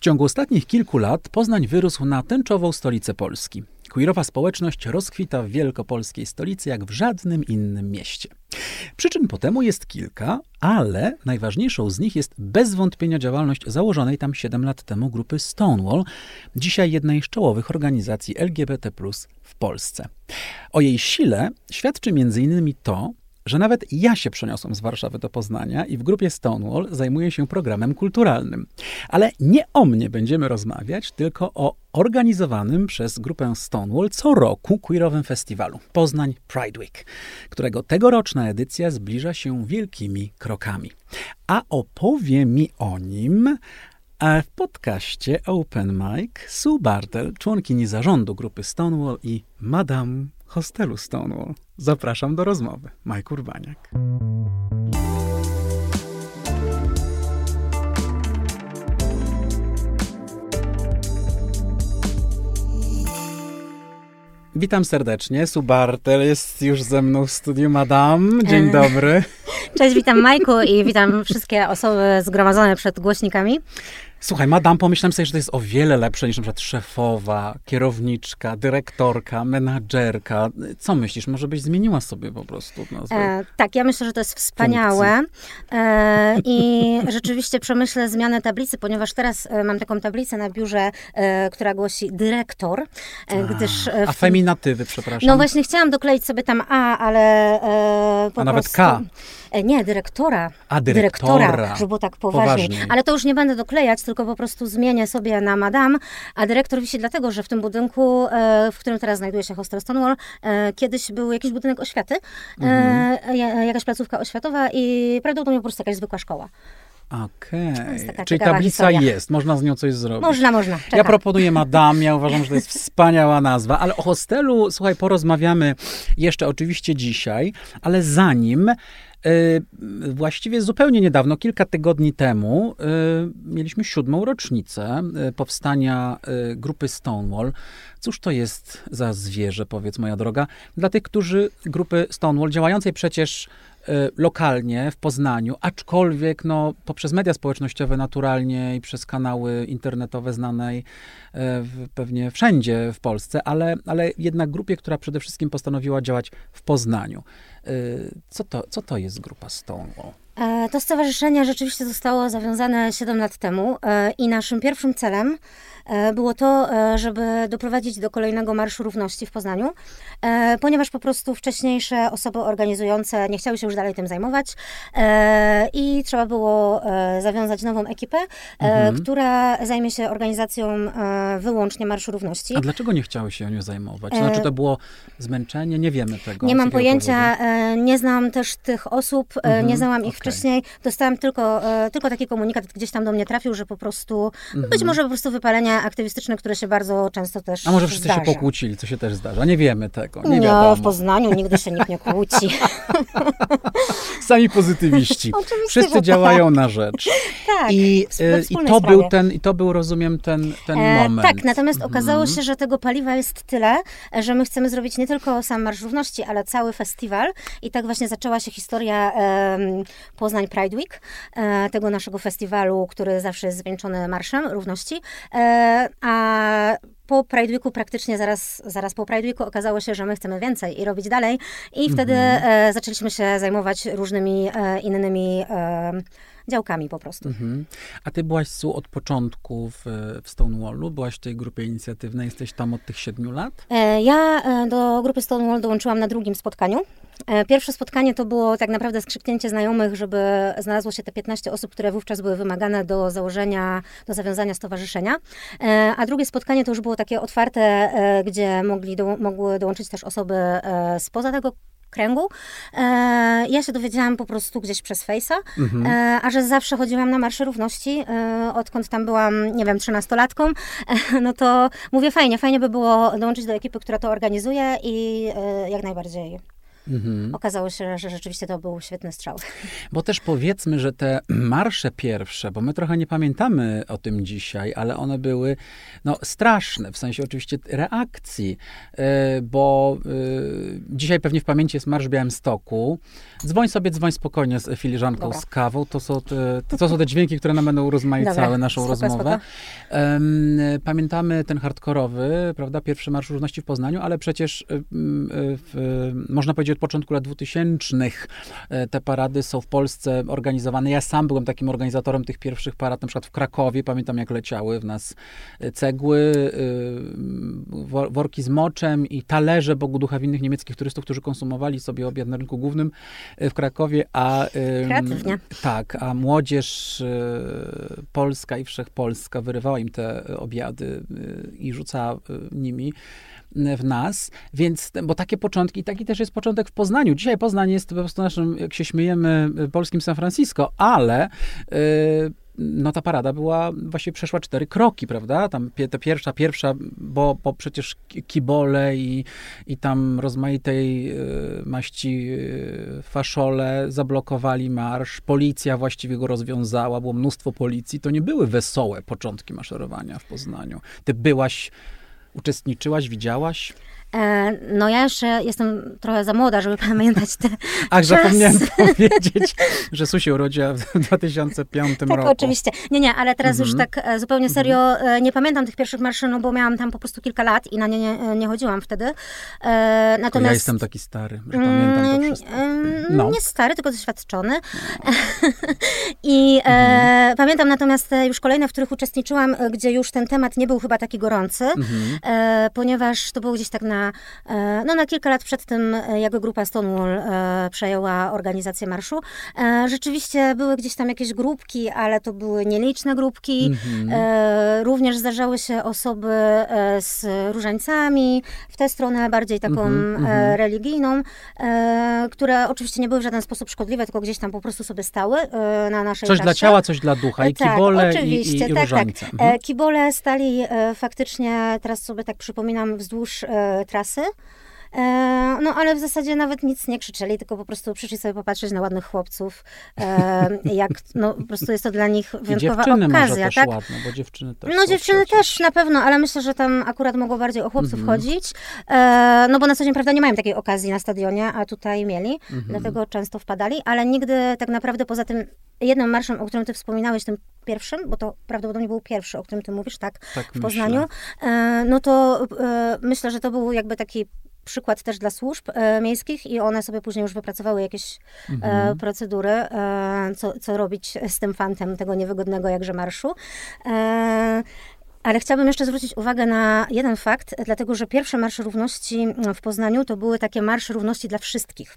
W ciągu ostatnich kilku lat Poznań wyrósł na tęczową stolicę Polski. Queerowa społeczność rozkwita w wielkopolskiej stolicy jak w żadnym innym mieście. Przyczyn po temu jest kilka, ale najważniejszą z nich jest bez wątpienia działalność założonej tam 7 lat temu grupy Stonewall, dzisiaj jednej z czołowych organizacji LGBT w Polsce. O jej sile świadczy m.in. to, że nawet ja się przeniosłem z Warszawy do Poznania i w grupie Stonewall zajmuję się programem kulturalnym. Ale nie o mnie będziemy rozmawiać, tylko o organizowanym przez grupę Stonewall co roku queerowym festiwalu Poznań Pride Week, którego tegoroczna edycja zbliża się wielkimi krokami. A opowie mi o nim a w podcaście Open Mic Sue Bartel, członkini zarządu grupy Stonewall i Madame hostelu Stonewall. Zapraszam do rozmowy. Majk Urbaniak. Witam serdecznie. Subartel jest już ze mną w studiu. Madam, dzień e, dobry. Cześć, witam Majku i witam wszystkie osoby zgromadzone przed głośnikami. Słuchaj, madam, pomyślałem sobie, że to jest o wiele lepsze niż na przykład szefowa, kierowniczka, dyrektorka, menadżerka. Co myślisz? Może byś zmieniła sobie po prostu nazwę? E, tak, ja myślę, że to jest wspaniałe. E, I rzeczywiście przemyślę zmianę tablicy, ponieważ teraz e, mam taką tablicę na biurze, e, która głosi dyrektor, e, gdyż... E, a, a feminatywy, przepraszam. No właśnie chciałam dokleić sobie tam A, ale po a nawet K. Nie, dyrektora. A, dyrektora. dyrektora żeby było tak poważnie. Ale to już nie będę doklejać, tylko po prostu zmienię sobie na madam, a dyrektor wisi dlatego, że w tym budynku, e, w którym teraz znajduje się hostel Stonewall, e, kiedyś był jakiś budynek oświaty, e, mhm. jakaś placówka oświatowa i prawdopodobnie po prostu jakaś zwykła szkoła. Okej, okay. czyli tablica historia. jest, można z nią coś zrobić. Można, można. Ja proponuję Madame, ja uważam, że to jest wspaniała nazwa, ale o hostelu, słuchaj, porozmawiamy jeszcze oczywiście dzisiaj, ale zanim właściwie zupełnie niedawno, kilka tygodni temu, e, mieliśmy siódmą rocznicę e, powstania grupy Stonewall. Cóż to jest za zwierzę, powiedz moja droga, dla tych, którzy grupy Stonewall, działającej przecież lokalnie w Poznaniu, aczkolwiek no, poprzez media społecznościowe naturalnie i przez kanały internetowe znanej pewnie wszędzie w Polsce, ale, ale jednak grupie, która przede wszystkim postanowiła działać w Poznaniu. Y, co to, co to jest grupa Stonewall? E, to stowarzyszenie rzeczywiście zostało zawiązane 7 lat temu e, i naszym pierwszym celem E, było to, żeby doprowadzić do kolejnego Marszu Równości w Poznaniu, ponieważ po prostu wcześniejsze osoby organizujące nie chciały się już dalej tym zajmować i trzeba było zawiązać nową ekipę, mhm. która zajmie się organizacją wyłącznie Marszu Równości. A dlaczego nie chciały się nią zajmować? Znaczy to było zmęczenie? Nie wiemy tego. Nie mam pojęcia, powodu. nie znam też tych osób, mhm. nie znałam ich. Wcześniej. Dostałam tylko, tylko taki komunikat, gdzieś tam do mnie trafił, że po prostu, mhm. być może po prostu wypalenie aktywistyczne, które się bardzo często też A może wszyscy zdarza. się pokłócili, co się też zdarza. Nie wiemy tego, nie no, wiadomo. w Poznaniu nigdy się nikt nie kłóci. Sami pozytywiści. Oczywiście, wszyscy działają tak. na rzecz. Tak, I, e, i to był ten, i to był, rozumiem, ten, ten e, moment. Tak, natomiast okazało mhm. się, że tego paliwa jest tyle, że my chcemy zrobić nie tylko sam Marsz Równości, ale cały festiwal. I tak właśnie zaczęła się historia e, Poznań Pride Week, e, tego naszego festiwalu, który zawsze jest zwieńczony Marszem Równości. E, a po Pride Weeku praktycznie zaraz, zaraz po Pride Weeku okazało się, że my chcemy więcej i robić dalej i wtedy mhm. e, zaczęliśmy się zajmować różnymi innymi działkami po prostu. Mhm. A ty byłaś Su od początku w, w Stonewallu? Byłaś w tej grupie inicjatywnej? Jesteś tam od tych siedmiu lat? Ja do grupy Stonewall dołączyłam na drugim spotkaniu. E, pierwsze spotkanie to było tak naprawdę skrzyknięcie znajomych, żeby znalazło się te 15 osób, które wówczas były wymagane do założenia, do zawiązania stowarzyszenia. A drugie spotkanie to już było takie otwarte, gdzie mogli do, mogły dołączyć też osoby spoza tego kręgu. E, ja się dowiedziałam po prostu gdzieś przez Face'a, mhm. e, a że zawsze chodziłam na Marsze Równości, e, odkąd tam byłam, nie wiem, trzynastolatką, e, no to mówię fajnie, fajnie by było dołączyć do ekipy, która to organizuje i e, jak najbardziej Mhm. Okazało się, że rzeczywiście to był świetny strzał. Bo też powiedzmy, że te marsze pierwsze, bo my trochę nie pamiętamy o tym dzisiaj, ale one były no, straszne, w sensie oczywiście reakcji, e, bo e, dzisiaj pewnie w pamięci jest Marsz Białymstoku. Dzwoń sobie, dzwoń spokojnie z filiżanką Dobra. z kawą. To są, te, to są te dźwięki, które nam będą urozmaicały naszą spoko, rozmowę. Spoko. Pamiętamy ten hardkorowy, prawda, pierwszy Marsz Równości w Poznaniu, ale przecież w, można powiedzieć początku lat 2000 te parady są w Polsce organizowane. Ja sam byłem takim organizatorem tych pierwszych parad, na przykład w Krakowie. Pamiętam, jak leciały w nas cegły, worki z moczem i talerze Bogu Ducha winnych niemieckich turystów, którzy konsumowali sobie obiad na rynku głównym w Krakowie, a Kreatywnie. tak, a młodzież polska i wszechpolska wyrywała im te obiady i rzucała nimi w nas, więc, bo takie początki, taki też jest początek w Poznaniu. Dzisiaj Poznań jest po prostu naszym, jak się śmiejemy, polskim San Francisco, ale no ta parada była, właśnie przeszła cztery kroki, prawda? Tam ta pierwsza, pierwsza, bo, bo przecież kibole i, i tam rozmaitej maści faszole zablokowali marsz, policja właściwie go rozwiązała, było mnóstwo policji. To nie były wesołe początki maszerowania w Poznaniu. Ty byłaś Uczestniczyłaś, widziałaś? E, no ja jeszcze jestem trochę za młoda, żeby pamiętać te Ach, zapomniałem powiedzieć, że Su się urodziła w 2005 tak, roku. Tak, oczywiście. Nie, nie, ale teraz już tak e, zupełnie serio e, nie pamiętam tych pierwszych marszy, no bo miałam tam po prostu kilka lat i na nie nie, nie chodziłam wtedy. natomiast... Ja jestem taki stary, że pamiętam to mm, wszystko. No. Nie stary, tylko doświadczony. I mhm. pamiętam natomiast już kolejne, w których uczestniczyłam, gdzie już ten temat nie był chyba taki gorący, mhm. ponieważ to było gdzieś tak na E, no, na kilka lat przed tym, e, jak grupa Stonewall e, przejęła organizację marszu. Rzeczywiście były gdzieś tam jakieś grupki, ale to były nieliczne grupki. Mhm. Również zdarzały się osoby z różańcami, w tę stronę bardziej taką mhm, mhm. religijną, które oczywiście nie były w żaden sposób szkodliwe, tylko gdzieś tam po prostu sobie stały na naszej Coś dla ciała, coś dla ducha. I tak, kibole, oczywiście, i, i, i tak, tak. Mhm. Kibole stali faktycznie, teraz sobie tak przypominam, wzdłuż trasy. E, no ale w zasadzie nawet nic nie krzyczeli, tylko po prostu przyszli sobie popatrzeć na ładnych chłopców. E, jak, no po prostu jest to dla nich wyjątkowa okazja, może tak? Też ładne, bo dziewczyny też No dziewczyny przecież. też na pewno, ale myślę, że tam akurat mogło bardziej o chłopców mhm. chodzić. E, no bo na co dzień, prawda, nie mają takiej okazji na stadionie, a tutaj mieli, mhm. dlatego często wpadali, ale nigdy tak naprawdę poza tym jednym marszem, o którym ty wspominałeś, tym pierwszym, bo to prawdopodobnie był pierwszy, o którym ty mówisz, tak, tak w Poznaniu, e, no to e, myślę, że to był jakby taki przykład też dla służb e, miejskich i one sobie później już wypracowały jakieś e, mhm. procedury, e, co, co robić z tym fantem tego niewygodnego jakże marszu. Ale chciałabym jeszcze zwrócić uwagę na jeden fakt, dlatego że pierwsze Marsze Równości w Poznaniu to były takie Marsze Równości dla wszystkich.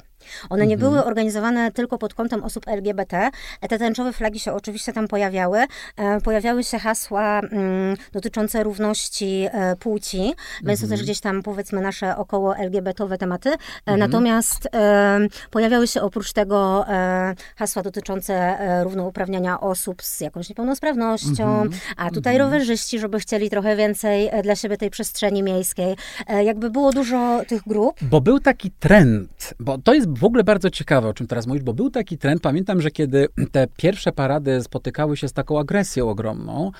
One nie mhm. były organizowane tylko pod kątem osób LGBT. Te tęczowe flagi się oczywiście tam pojawiały. E, pojawiały się hasła mm, dotyczące równości e, płci, mhm. więc to też mhm. gdzieś tam powiedzmy nasze około LGBT-owe tematy. E, mhm. Natomiast pojawiały się oprócz tego hasła dotyczące równouprawniania osób z jakąś niepełnosprawnością, mhm. a tutaj rowerzyści, żeby chcieli trochę więcej dla siebie tej przestrzeni miejskiej. Jakby było dużo tych grup. Bo był taki trend, bo to jest w ogóle bardzo ciekawe, o czym teraz mówisz, bo był taki trend, pamiętam, że kiedy te pierwsze parady spotykały się z taką agresją ogromną,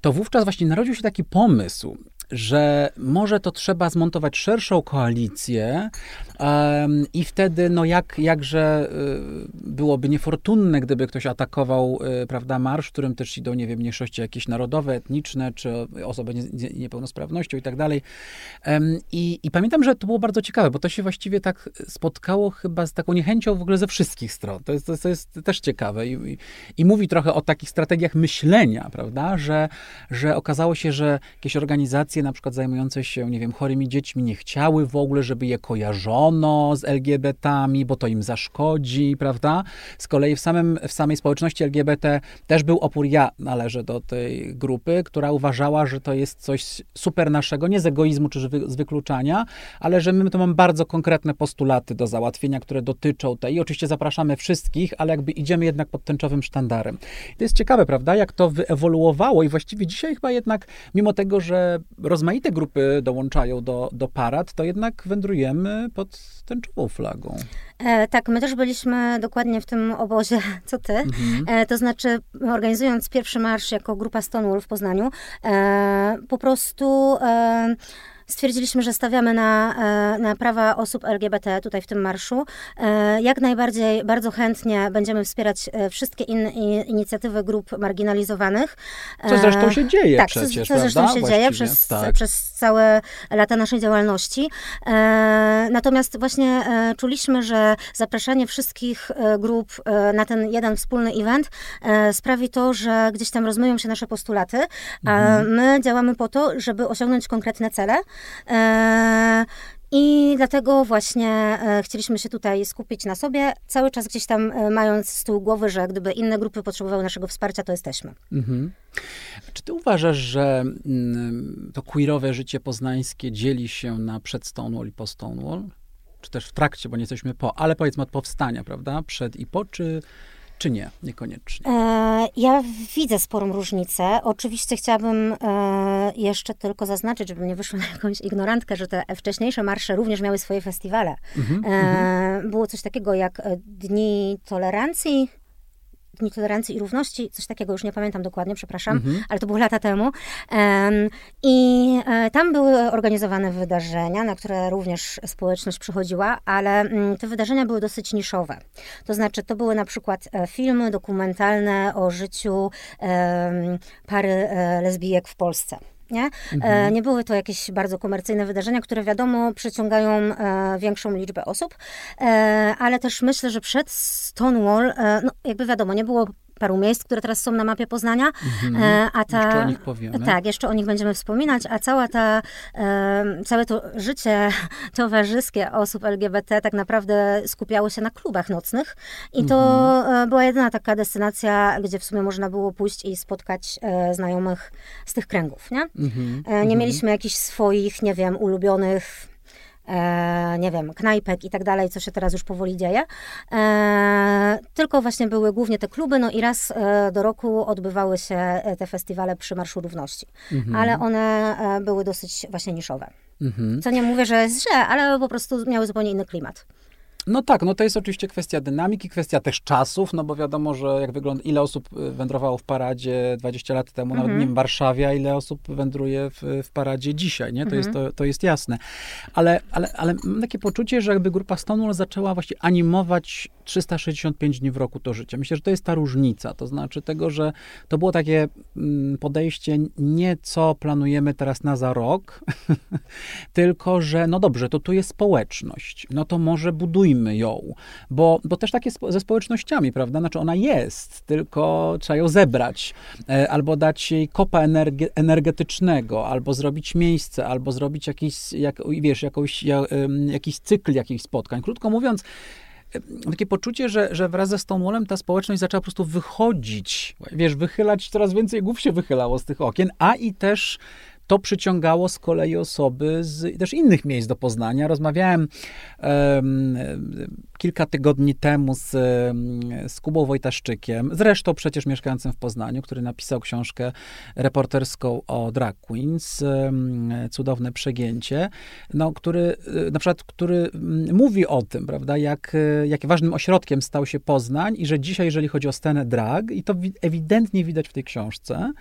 to wówczas właśnie narodził się taki pomysł, że może to trzeba zmontować szerszą koalicję um, i wtedy, no jak, jakże y, byłoby niefortunne, gdyby ktoś atakował, y, prawda, marsz, którym też idą, nie wiem, mniejszości jakieś narodowe, etniczne, czy osoby nie, z niepełnosprawnością i tak dalej. Um, i, I pamiętam, że to było bardzo ciekawe, bo to się właściwie tak spotkało chyba z taką niechęcią w ogóle ze wszystkich stron. To jest, to, to jest też ciekawe I, i, i mówi trochę o takich strategiach myślenia, prawda, że, że okazało się, że jakieś organizacje na przykład zajmujące się, nie wiem, chorymi dziećmi nie chciały w ogóle, żeby je kojarzono z LGBT-ami, bo to im zaszkodzi, prawda? Z kolei w, samym, w samej społeczności LGBT też był opór. Ja należę do tej grupy, która uważała, że to jest coś super naszego, nie z egoizmu czy z wykluczania, ale że my to mamy bardzo konkretne postulaty do załatwienia, które dotyczą tej. I oczywiście zapraszamy wszystkich, ale jakby idziemy jednak pod tęczowym sztandarem. To jest ciekawe, prawda, jak to wyewoluowało i właściwie dzisiaj chyba jednak, mimo tego, że rozmaite grupy dołączają do, do parad, to jednak wędrujemy pod tęczową flagą. E, tak, my też byliśmy dokładnie w tym obozie, co ty. Mhm. E, to znaczy, organizując pierwszy marsz jako grupa Stonewall w Poznaniu, e, po prostu stwierdziliśmy, że stawiamy na, e, na prawa osób LGBT tutaj w tym marszu. E, jak najbardziej, bardzo chętnie będziemy wspierać e, wszystkie inne inicjatywy grup marginalizowanych. Co zresztą się dzieje tak, przecież, co, co zresztą się dzieje przez, tak. przez całe lata naszej działalności. Natomiast właśnie czuliśmy, że zapraszanie wszystkich grup na ten jeden wspólny event sprawi to, że gdzieś tam rozmyją się nasze postulaty, a mhm. my działamy po to, żeby osiągnąć konkretne cele. E, I dlatego właśnie e, chcieliśmy się tutaj skupić na sobie, cały czas gdzieś tam e, mając z tyłu głowy, że gdyby inne grupy potrzebowały naszego wsparcia, to jesteśmy. Mhm. Czy ty uważasz, że mm, to queerowe życie poznańskie dzieli się na przed Stonewall i po Stonewall? Czy też w trakcie, bo nie jesteśmy po, ale powiedzmy od powstania, prawda? Przed i po, czy czy nie? Niekoniecznie. E, ja widzę sporą różnicę. Oczywiście chciałabym e, jeszcze tylko zaznaczyć, żeby nie wyszło na jakąś ignorantkę, że te wcześniejsze marsze również miały swoje festiwale. -hmm, e, było coś takiego jak Dni Tolerancji, Dni Tolerancji i Równości, coś takiego, już nie pamiętam dokładnie, przepraszam, mhm. ale to było lata temu. I e, tam były organizowane wydarzenia, na które również społeczność przychodziła, ale mm, te wydarzenia były dosyć niszowe. To znaczy, to były na przykład e, filmy dokumentalne o życiu pary e, lesbijek w Polsce. Nie? E, mhm. nie były to jakieś bardzo komercyjne wydarzenia, które wiadomo przyciągają e, większą liczbę osób, e, ale też myślę, że przed Stonewall, no jakby wiadomo, nie było paru miejsc, które teraz są na mapie Poznania. Mhm. A ta, jeszcze o nich powiemy. Tak, jeszcze o nich będziemy wspominać, a cała ta, całe to życie towarzyskie osób LGBT tak naprawdę skupiało się na klubach nocnych i to mhm. była jedyna taka destynacja, gdzie w sumie można było pójść i spotkać znajomych z tych kręgów, nie? Mhm. Nie mhm. mieliśmy jakichś swoich, nie wiem, ulubionych e, nie wiem, knajpek i tak dalej, co się teraz już powoli dzieje. E, tylko właśnie były głównie te kluby, no i raz e, do roku odbywały się e, te festiwale przy Marszu Równości. Mhm. Ale one e, były dosyć właśnie niszowe. Mhm. Co nie mówię, że jest źle, ale po prostu miały zupełnie inny klimat. No tak, no to jest oczywiście kwestia dynamiki, kwestia też czasów, no bo wiadomo, że jak wygląda, ile osób y, wędrowało w paradzie 20 lat temu, nawet mhm. nie w Warszawie, a ile osób wędruje w, w paradzie dzisiaj, nie? To, jest, mhm. to, to jest jasne. Ale, ale, ale mam takie poczucie, że jakby grupa Stonewall zaczęła właśnie animować 365 dni w roku to życie. Myślę, że to jest ta różnica, to znaczy tego, że to było takie mm, podejście nie co planujemy teraz na za rok, tylko, że no dobrze, to tu jest społeczność, no to może budujmy ją, bo, bo też tak jest ze społecznościami, prawda? Znaczy ona jest, tylko trzeba ją zebrać, e, albo dać jej kopa energe, energetycznego, albo zrobić miejsce, albo zrobić jakiś, jak, wiesz, jakąś, jakiś cykl jakichś spotkań. Krótko mówiąc, takie poczucie, że, że wraz ze Stonewallem ta społeczność zaczęła po prostu wychodzić, wiesz, wychylać, coraz więcej głów się wychylało z tych okien, a i też to przyciągało z kolei osoby z też innych miejsc do Poznania. Rozmawiałem um, kilka tygodni temu z, z Kubą Wojtaszczykiem, zresztą przecież mieszkającym w Poznaniu, który napisał książkę reporterską o drag queens, um, cudowne przegięcie, no, który e, na przykład, który mówi o tym, prawda, jak, jak ważnym ośrodkiem stał się Poznań i że dzisiaj, jeżeli chodzi o scenę drag, i to ewidentnie widać w tej książce,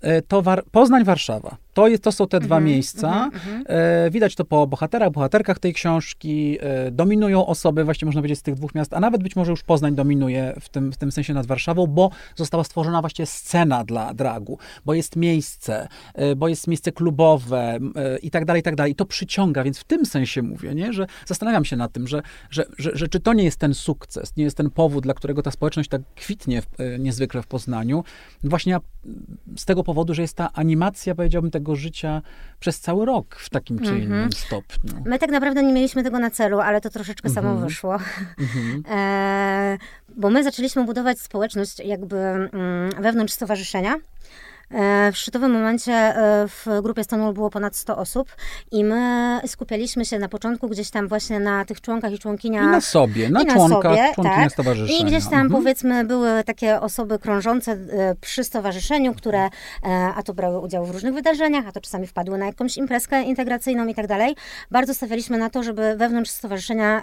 e, to War Poznań, Warszawa. To, jest, to są te dwa mm -hmm, miejsca. Mm -hmm. e, widać to po bohaterach, bohaterkach tej książki. E, dominują osoby, właśnie można powiedzieć, z tych dwóch miast, a nawet być może już Poznań dominuje w tym, w tym sensie nad Warszawą, bo została stworzona właśnie scena dla dragu, bo jest miejsce, e, bo jest miejsce klubowe e, i tak dalej, i tak dalej. I to przyciąga, więc w tym sensie mówię, nie? że zastanawiam się nad tym, że, że, że, że czy to nie jest ten sukces, nie jest ten powód, dla którego ta społeczność tak kwitnie w, e, niezwykle w Poznaniu. Właśnie z tego powodu, że jest ta animacja, powiedziałbym, tego życia przez cały rok w takim czy innym mm -hmm. stopniu. My tak naprawdę nie mieliśmy tego na celu, ale to troszeczkę samo mm -hmm. wyszło. Mm -hmm. e, bo my zaczęliśmy budować społeczność jakby mm, wewnątrz stowarzyszenia. E, w szczytowym momencie e, w grupie Stonewall było ponad 100 osób i my skupialiśmy się na początku gdzieś tam właśnie na tych członkach i członkiniach. I na sobie, na, i na członkach, sobie, tak. stowarzyszenia. I gdzieś tam mhm. powiedzmy były takie osoby krążące e, przy stowarzyszeniu, które a to brały udział w różnych wydarzeniach, a to czasami wpadły na jakąś imprezkę integracyjną i tak dalej. Bardzo stawialiśmy na to, żeby wewnątrz stowarzyszenia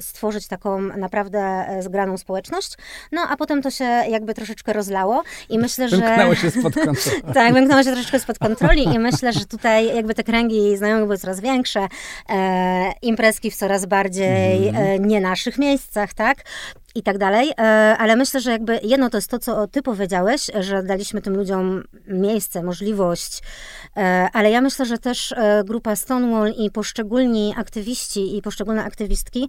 stworzyć taką naprawdę zgraną społeczność. No a potem to się jakby troszeczkę rozlało i myślę, że... się spod. Tak, wymknęło się troszeczkę spod kontroli i myślę, że tutaj jakby te kręgi znajomych były coraz większe, e, imprezki w coraz bardziej Mhm. e, nie naszych miejscach, tak? I tak dalej, e, ale myślę, że jakby jedno to jest to, co ty powiedziałeś, że daliśmy tym ludziom miejsce, możliwość, e, ale ja myślę, że też e, grupa Stonewall i poszczególni aktywiści i poszczególne aktywistki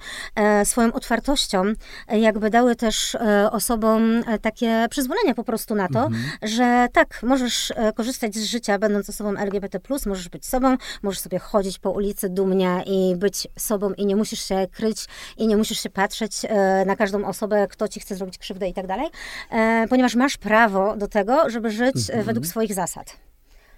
swoją otwartością jakby dały też osobom takie przyzwolenie po prostu na to, że tak, możesz korzystać z życia będąc osobą LGBT+, możesz być sobą, możesz sobie chodzić po ulicy dumnie i być sobą i nie musisz się kryć i nie musisz się patrzeć na każdą osobę, kto ci chce zrobić krzywdę i tak dalej, e, ponieważ masz prawo do tego, żeby żyć e, według swoich zasad.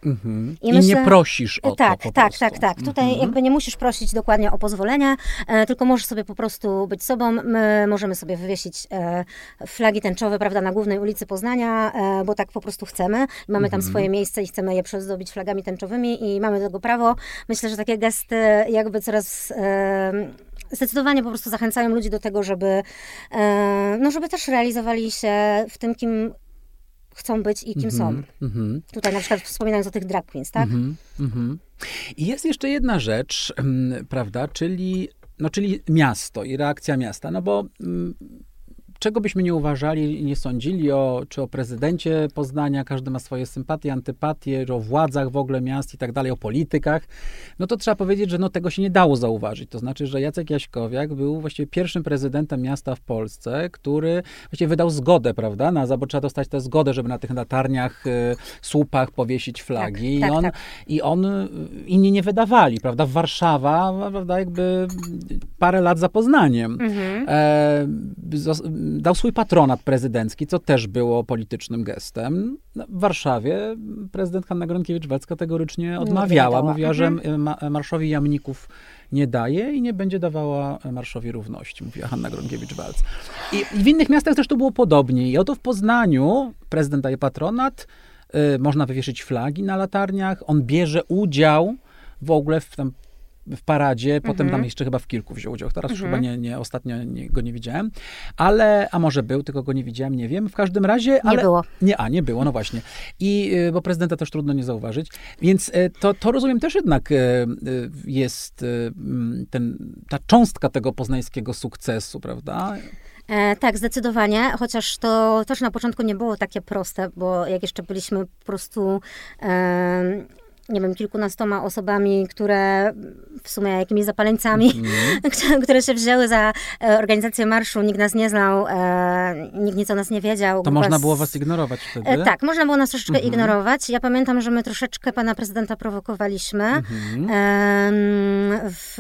Mhm. I, I myślę- nie prosisz o tak, to tak, prostu. tak, tak. Tutaj Mhm. jakby nie musisz prosić dokładnie o pozwolenie, e, tylko możesz sobie po prostu być sobą. My możemy sobie wywiesić e, flagi tęczowe, prawda, na głównej ulicy Poznania, e, bo tak po prostu chcemy. Mamy Mhm. tam swoje miejsce i chcemy je przyozdobić flagami tęczowymi i mamy do tego prawo. Myślę, że takie gesty jakby coraz e, zdecydowanie po prostu zachęcają ludzi do tego, żeby, e, no, żeby też realizowali się w tym, kim chcą być i kim są. Mhm. Tutaj na przykład wspominając o tych drag queens, tak? Mhm, mhm. I jest jeszcze jedna rzecz, mm, prawda, czyli, no, czyli miasto i reakcja miasta. No bo mm, czego byśmy nie uważali i nie sądzili o, czy o prezydencie Poznania, każdy ma swoje sympatie, antypatie, o władzach w ogóle miast i tak dalej, o politykach, no to trzeba powiedzieć, że no tego się nie dało zauważyć. To znaczy, że Jacek Jaśkowiak był właściwie pierwszym prezydentem miasta w Polsce, który właściwie wydał zgodę, prawda, na, bo trzeba dostać tę zgodę, żeby na tych latarniach, y, słupach powiesić flagi. tak, I on, tak. i on, y, inni nie wydawali, prawda, Warszawa, prawda, jakby parę lat za Poznaniem. Mhm. E, dał swój patronat prezydencki, co też było politycznym gestem. No, W Warszawie prezydent Hanna Gronkiewicz-Waltz kategorycznie odmawiała. Mówiła, że Mhm. marszowi jamników nie daje i nie będzie dawała marszowi równości, mówiła Hanna Gronkiewicz-Waltz. I, I w innych miastach też to było podobnie. I oto w Poznaniu prezydent daje patronat, y, można wywieszyć flagi na latarniach, on bierze udział w ogóle w tam w paradzie, potem Mhm. tam jeszcze chyba w kilku wziął udział. Teraz już chyba nie, nie ostatnio nie, go nie widziałem, ale, a może był, tylko go nie widziałem, nie wiem. W każdym razie, ale... było. Nie, a nie było, no właśnie. I, y, bo prezydenta też trudno nie zauważyć. Więc y, to, to rozumiem też jednak y, jest mm, ten, ta cząstka tego poznańskiego sukcesu, prawda? E, tak, zdecydowanie, chociaż to też na początku nie było takie proste, bo jak jeszcze byliśmy po prostu, e, nie wiem, kilkunastoma osobami, które w sumie jakimiś zapaleńcami, które- które się wzięły za e, organizację marszu, nikt nas nie znał, e, nikt nic o nas nie wiedział. To grupa można było was ignorować wtedy? E, tak, można było nas troszeczkę Mhm. ignorować. Ja pamiętam, że my troszeczkę pana prezydenta prowokowaliśmy. Mhm. Em, w,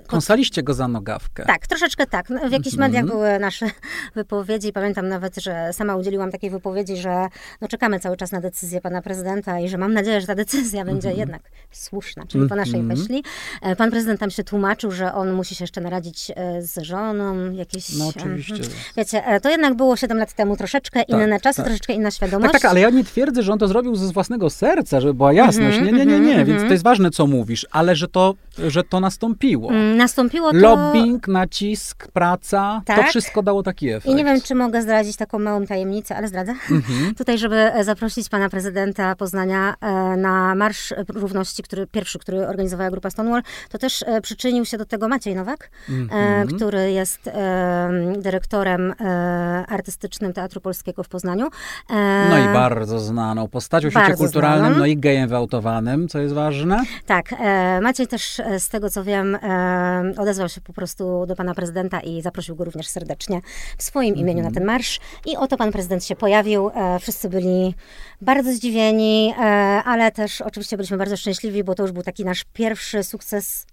pod Kąsaliście go za nogawkę. tak, troszeczkę tak. W jakichś Mhm. mediach były nasze wypowiedzi. Pamiętam nawet, że sama udzieliłam takiej wypowiedzi, że no, czekamy cały czas na decyzję pana prezydenta i że mam nadzieję, że ta decyzja będzie jednak słuszna, czyli po naszej Mhm. myśli. E, Pan prezydent tam się tłumaczył, że on musi się jeszcze naradzić e, z żoną, jakieś... No oczywiście. em, Wiecie, e, to jednak było 7 lat temu troszeczkę inne czasy, tak. troszeczkę inna świadomość. Tak, tak, ale ja nie twierdzę, że on to zrobił ze własnego serca, żeby była jasność. Mhm, Nie, nie, nie, nie, mhm, więc mhm. to jest ważne, co mówisz, ale że to, że to nastąpiło. Mm, Nastąpiło to... Lobbying, nacisk, praca, to Tak. wszystko dało taki efekt. I nie wiem, czy mogę zdradzić taką małą tajemnicę, ale zdradzę. Mhm. Tutaj, żeby zaprosić pana prezydenta Poznania na Marsz Równości, który, pierwszy, który organizowała grupa Stonewall, to też e, przyczynił się do tego Maciej Nowak, e, Mhm. który jest e, dyrektorem e, artystycznym Teatru Polskiego w Poznaniu. E, No i bardzo znaną postacią w świecie kulturalnym, znaną. no i gejem wyautowanym, co jest ważne. Tak, e, Maciej też e, z tego co wiem e, odezwał się po prostu do pana prezydenta i zaprosił go również serdecznie w swoim imieniu na ten marsz. I oto pan prezydent się pojawił. E, wszyscy byli bardzo zdziwieni, e, ale też oczywiście byliśmy bardzo szczęśliwi, bo to już był taki nasz pierwszy sukces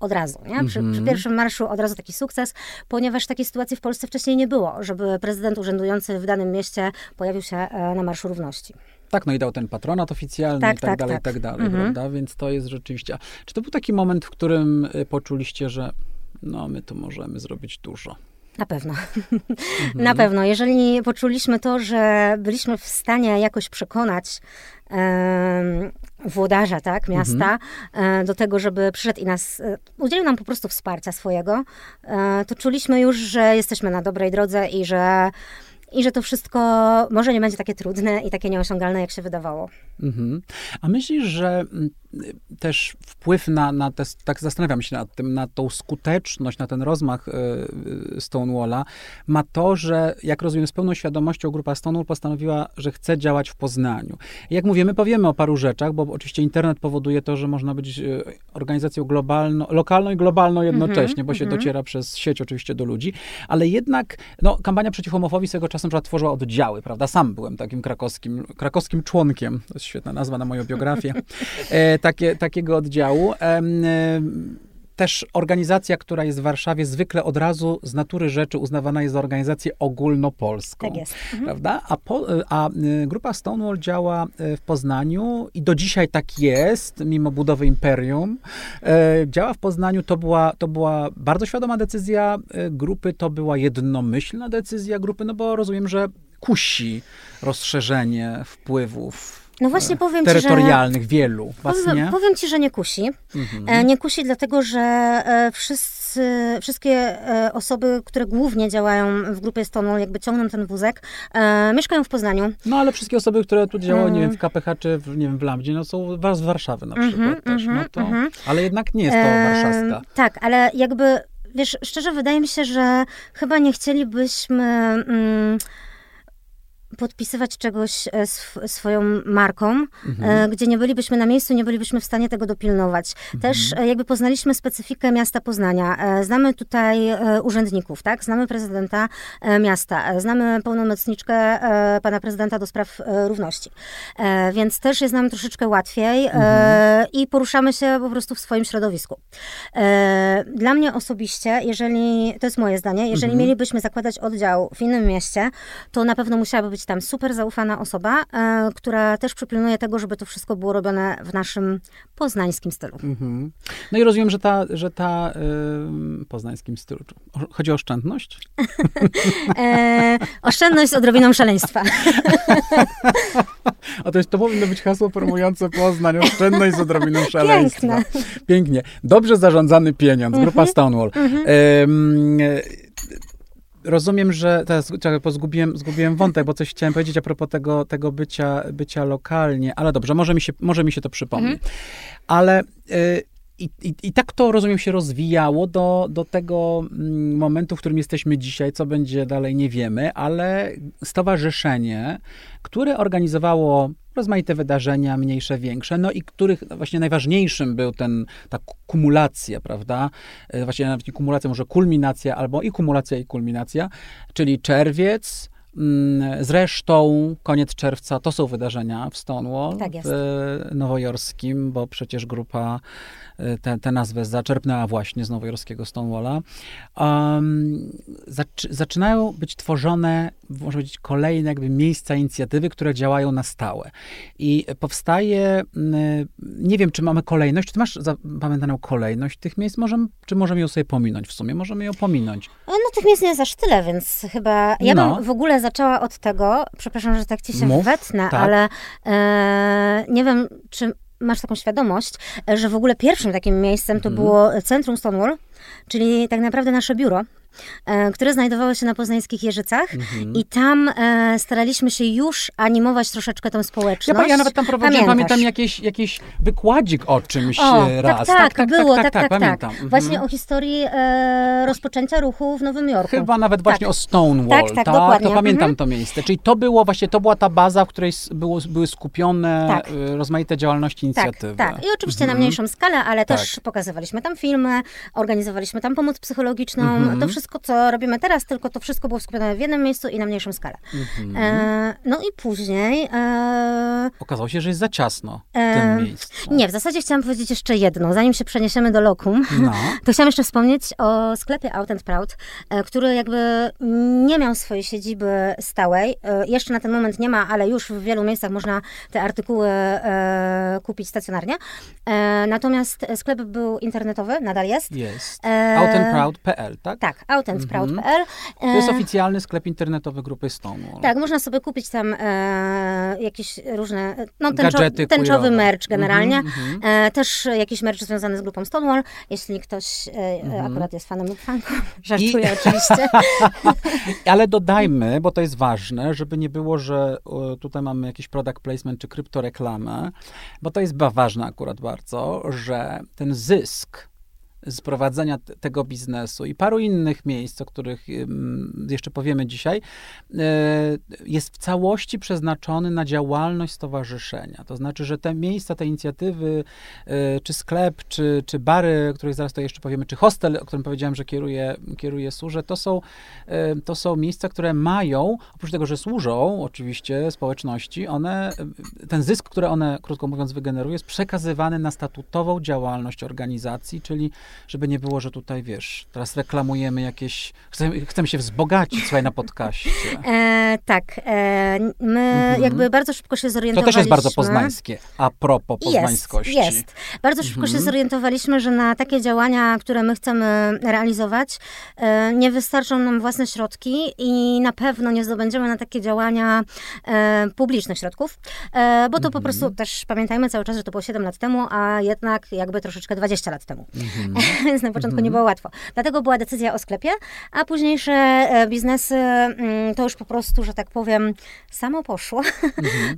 od razu. Nie? Przy, przy pierwszym marszu od razu taki sukces, ponieważ takiej sytuacji w Polsce wcześniej nie było, żeby prezydent urzędujący w danym mieście pojawił się e, na Marszu Równości. Tak, no i dał ten patronat oficjalny Tak, i tak, tak, dalej, tak. i tak dalej, Mhm. prawda? Więc to jest rzeczywiście... Czy to był taki moment, w którym y, poczuliście, że no my tu możemy zrobić dużo? Na pewno. Mhm. Na pewno. Jeżeli poczuliśmy to, że byliśmy w stanie jakoś przekonać włodarza tak, miasta e, do tego, żeby przyszedł i nas, e, udzielił nam po prostu wsparcia swojego, e, to czuliśmy już, że jesteśmy na dobrej drodze i że i że to wszystko może nie będzie takie trudne i takie nieosiągalne, jak się wydawało. Mhm. A myślisz, że mm, też wpływ na, na te, tak zastanawiam się nad tym, na tą skuteczność, na ten rozmach y, Stonewalla ma to, że jak rozumiem z pełną świadomością grupa Stonewall postanowiła, że chce działać w Poznaniu. I jak mówimy, powiemy o paru rzeczach, bo oczywiście internet powoduje to, że można być y, organizacją globalną, lokalną i globalną jednocześnie, bo się mhm. dociera przez sieć oczywiście do ludzi, ale jednak no, kampania przeciw homofobii swego czasu na tworzyła oddziały, prawda? Sam byłem takim krakowskim, krakowskim członkiem, to jest świetna nazwa na moją biografię, e, takie, takiego oddziału. E, też organizacja, która jest w Warszawie, zwykle od razu z natury rzeczy uznawana jest za organizację ogólnopolską. Tak jest. Mhm. Prawda? A, po, a y, grupa Stonewall działa w Poznaniu i do dzisiaj tak jest, mimo budowy imperium. E, Działa w Poznaniu, to była, to była bardzo świadoma decyzja grupy, to była jednomyślna decyzja grupy, no bo rozumiem, że kusi rozszerzenie wpływów No właśnie powiem ci, że... terytorialnych, wielu. Was Powiem, powiem ci, że nie kusi. Mhm. E, Nie kusi dlatego, że e, wszyscy, wszystkie e, osoby, które głównie działają w grupie Stonewall, jakby ciągną ten wózek, e, mieszkają w Poznaniu. No ale wszystkie osoby, które tu działają, nie wiem, Mm. w KPH czy w, nie wiem, w Lambdzie, no są z Warszawy na przykład Mhm, też, no mhm, to, mhm. ale jednak nie jest to E, warszawska. Tak, ale jakby, wiesz, szczerze wydaje mi się, że chyba nie chcielibyśmy mm, podpisywać czegoś e, sw- swoją marką, Mhm. e, gdzie nie bylibyśmy na miejscu, nie bylibyśmy w stanie tego dopilnować. Też Mhm. e, jakby poznaliśmy specyfikę miasta Poznania. Znamy tutaj urzędników, tak? Znamy prezydenta miasta, znamy pełnomocniczkę pana prezydenta do spraw równości. Więc też jest nam troszeczkę łatwiej Mhm. i poruszamy się po prostu w swoim środowisku. Dla mnie osobiście, jeżeli, to jest moje zdanie, jeżeli Mhm. mielibyśmy zakładać oddział w innym mieście, to na pewno musiałaby być tam super zaufana osoba, e, która też przypilnuje tego, żeby to wszystko było robione w naszym poznańskim stylu. Mhm. No i rozumiem, że ta, że ta y, poznańskim stylu, chodzi o oszczędność? E, oszczędność z odrobiną szaleństwa. A to, jest, to powinno być hasło promujące Poznań, oszczędność z odrobiną szaleństwa. Piękne. Pięknie. Dobrze zarządzany pieniądz, grupa Stonewall. Em, e, Rozumiem, że teraz czekaj, bo zgubiłem, zgubiłem wątek, bo coś chciałem powiedzieć a propos tego, tego bycia, bycia lokalnie, ale dobrze, może mi się, może mi się to przypomni. Ale y, i, i, i tak to, rozumiem, się rozwijało do, do tego mm, momentu, w którym jesteśmy dzisiaj, co będzie dalej, nie wiemy, ale stowarzyszenie, które organizowało rozmaite wydarzenia, mniejsze, większe, no i których właśnie najważniejszym był ten, ta ku- kumulacja, prawda? E, Właśnie nawet nie kumulacja, może kulminacja, albo i kumulacja, i kulminacja, czyli czerwiec, Zresztą koniec czerwca to są wydarzenia w Stonewall Tak jest. w nowojorskim, bo przecież grupa tę te nazwę zaczerpnęła właśnie z nowojorskiego Stonewalla. Um, zaczy, zaczynają być tworzone, można powiedzieć, kolejne jakby miejsca inicjatywy, które działają na stałe. I powstaje, nie wiem, czy mamy kolejność, czy ty masz zapamiętaną kolejność tych miejsc, możemy, czy możemy ją sobie pominąć w sumie? Możemy ją pominąć. No tych miejsc nie jest aż tyle, więc chyba... Ja No. bym w ogóle zaczęła od tego, przepraszam, że tak ci się Mów, wetnę, tak. ale e, nie wiem, czy masz taką świadomość, e, że w ogóle pierwszym takim miejscem to Mhm. było Centrum Stonewall, czyli tak naprawdę nasze biuro, e, które znajdowało się na poznańskich Jeżycach Mhm. i tam e, staraliśmy się już animować troszeczkę tą Ja, społeczność. pa- ja nawet tam prowadziłem, Pamiętasz? pamiętam jakiś, jakiś wykładzik o czymś O, e, raz. tak, tak, było, tak, tak, tak. pamiętam. Mhm. Właśnie o historii e, rozpoczęcia ruchu w Nowym Jorku. Chyba nawet właśnie Tak. o Stonewall, Tak, tak, dokładnie. To pamiętam Mhm. to miejsce. Czyli to było właśnie, to była ta baza, w której było, były skupione Tak. y, rozmaite działalności, inicjatywy. Tak, tak. I oczywiście na Mhm. mniejszą skalę, ale Tak. też pokazywaliśmy tam filmy, organizowaliśmy tam pomoc psychologiczną. Mhm. To wszystko, co robimy teraz, tylko to wszystko było skupione w jednym miejscu i na mniejszą skalę. Mhm. E, no i później... E, Okazało się, że jest za ciasno w E, tym miejscu. nie, w zasadzie chciałam powiedzieć jeszcze jedno, zanim się przeniesiemy do Lokum. No. To chciałam jeszcze wspomnieć o sklepie Out and Proud, e, który jakby nie miał swojej siedziby stałej. E, Jeszcze na ten moment nie ma, ale już w wielu miejscach można te artykuły e, kupić stacjonarnie. Natomiast sklep był internetowy, nadal jest. Jest. E, Outandproud.pl, tak? Tak, outandproud.pl. To jest oficjalny sklep internetowy grupy Stonewall. Tak, można sobie kupić tam e, jakieś różne, no tęczo, Gadżety tęczowy queerowe. merch generalnie. Mhm, E, też jakiś merch związany z grupą Stonewall, jeśli ktoś e, akurat jest fanem lub fanką. Żartuję oczywiście. Ale dodajmy, bo to jest ważne, żeby nie było, że e, tutaj mamy jakiś product placement czy kryptoreklamę, bo to jest ba- ważne akurat bardzo, że ten zysk z prowadzenia tego biznesu i paru innych miejsc, o których jeszcze powiemy dzisiaj, e, jest w całości przeznaczony na działalność stowarzyszenia. To znaczy, że te miejsca, te inicjatywy, e, czy sklep, czy, czy bary, o których zaraz to jeszcze powiemy, czy hostel, o którym powiedziałem, że kieruje, kieruje Służę, to są, e, to są miejsca, które mają, oprócz tego, że służą oczywiście społeczności, one, ten zysk, który one, krótko mówiąc, wygenerują, jest przekazywany na statutową działalność organizacji, czyli żeby nie było, że tutaj, wiesz, teraz reklamujemy jakieś, chcemy, chcemy się wzbogacić, słuchaj, na podcaście. E, tak, e, my Mhm. jakby bardzo szybko się To zorientowaliśmy. też jest bardzo poznańskie, a propos poznańskości. Jest, jest. Bardzo szybko się Mhm. zorientowaliśmy, że na takie działania, które my chcemy realizować, e, nie wystarczą nam własne środki i na pewno nie zdobędziemy na takie działania e, publicznych środków, e, bo to po Mhm. prostu też pamiętajmy cały czas, że to było 7 lat temu, a jednak jakby troszeczkę 20 lat temu. Mhm. Więc na początku nie było łatwo. Dlatego była decyzja o sklepie, a późniejsze e, biznesy mm, to już po prostu, że tak powiem, samo poszło,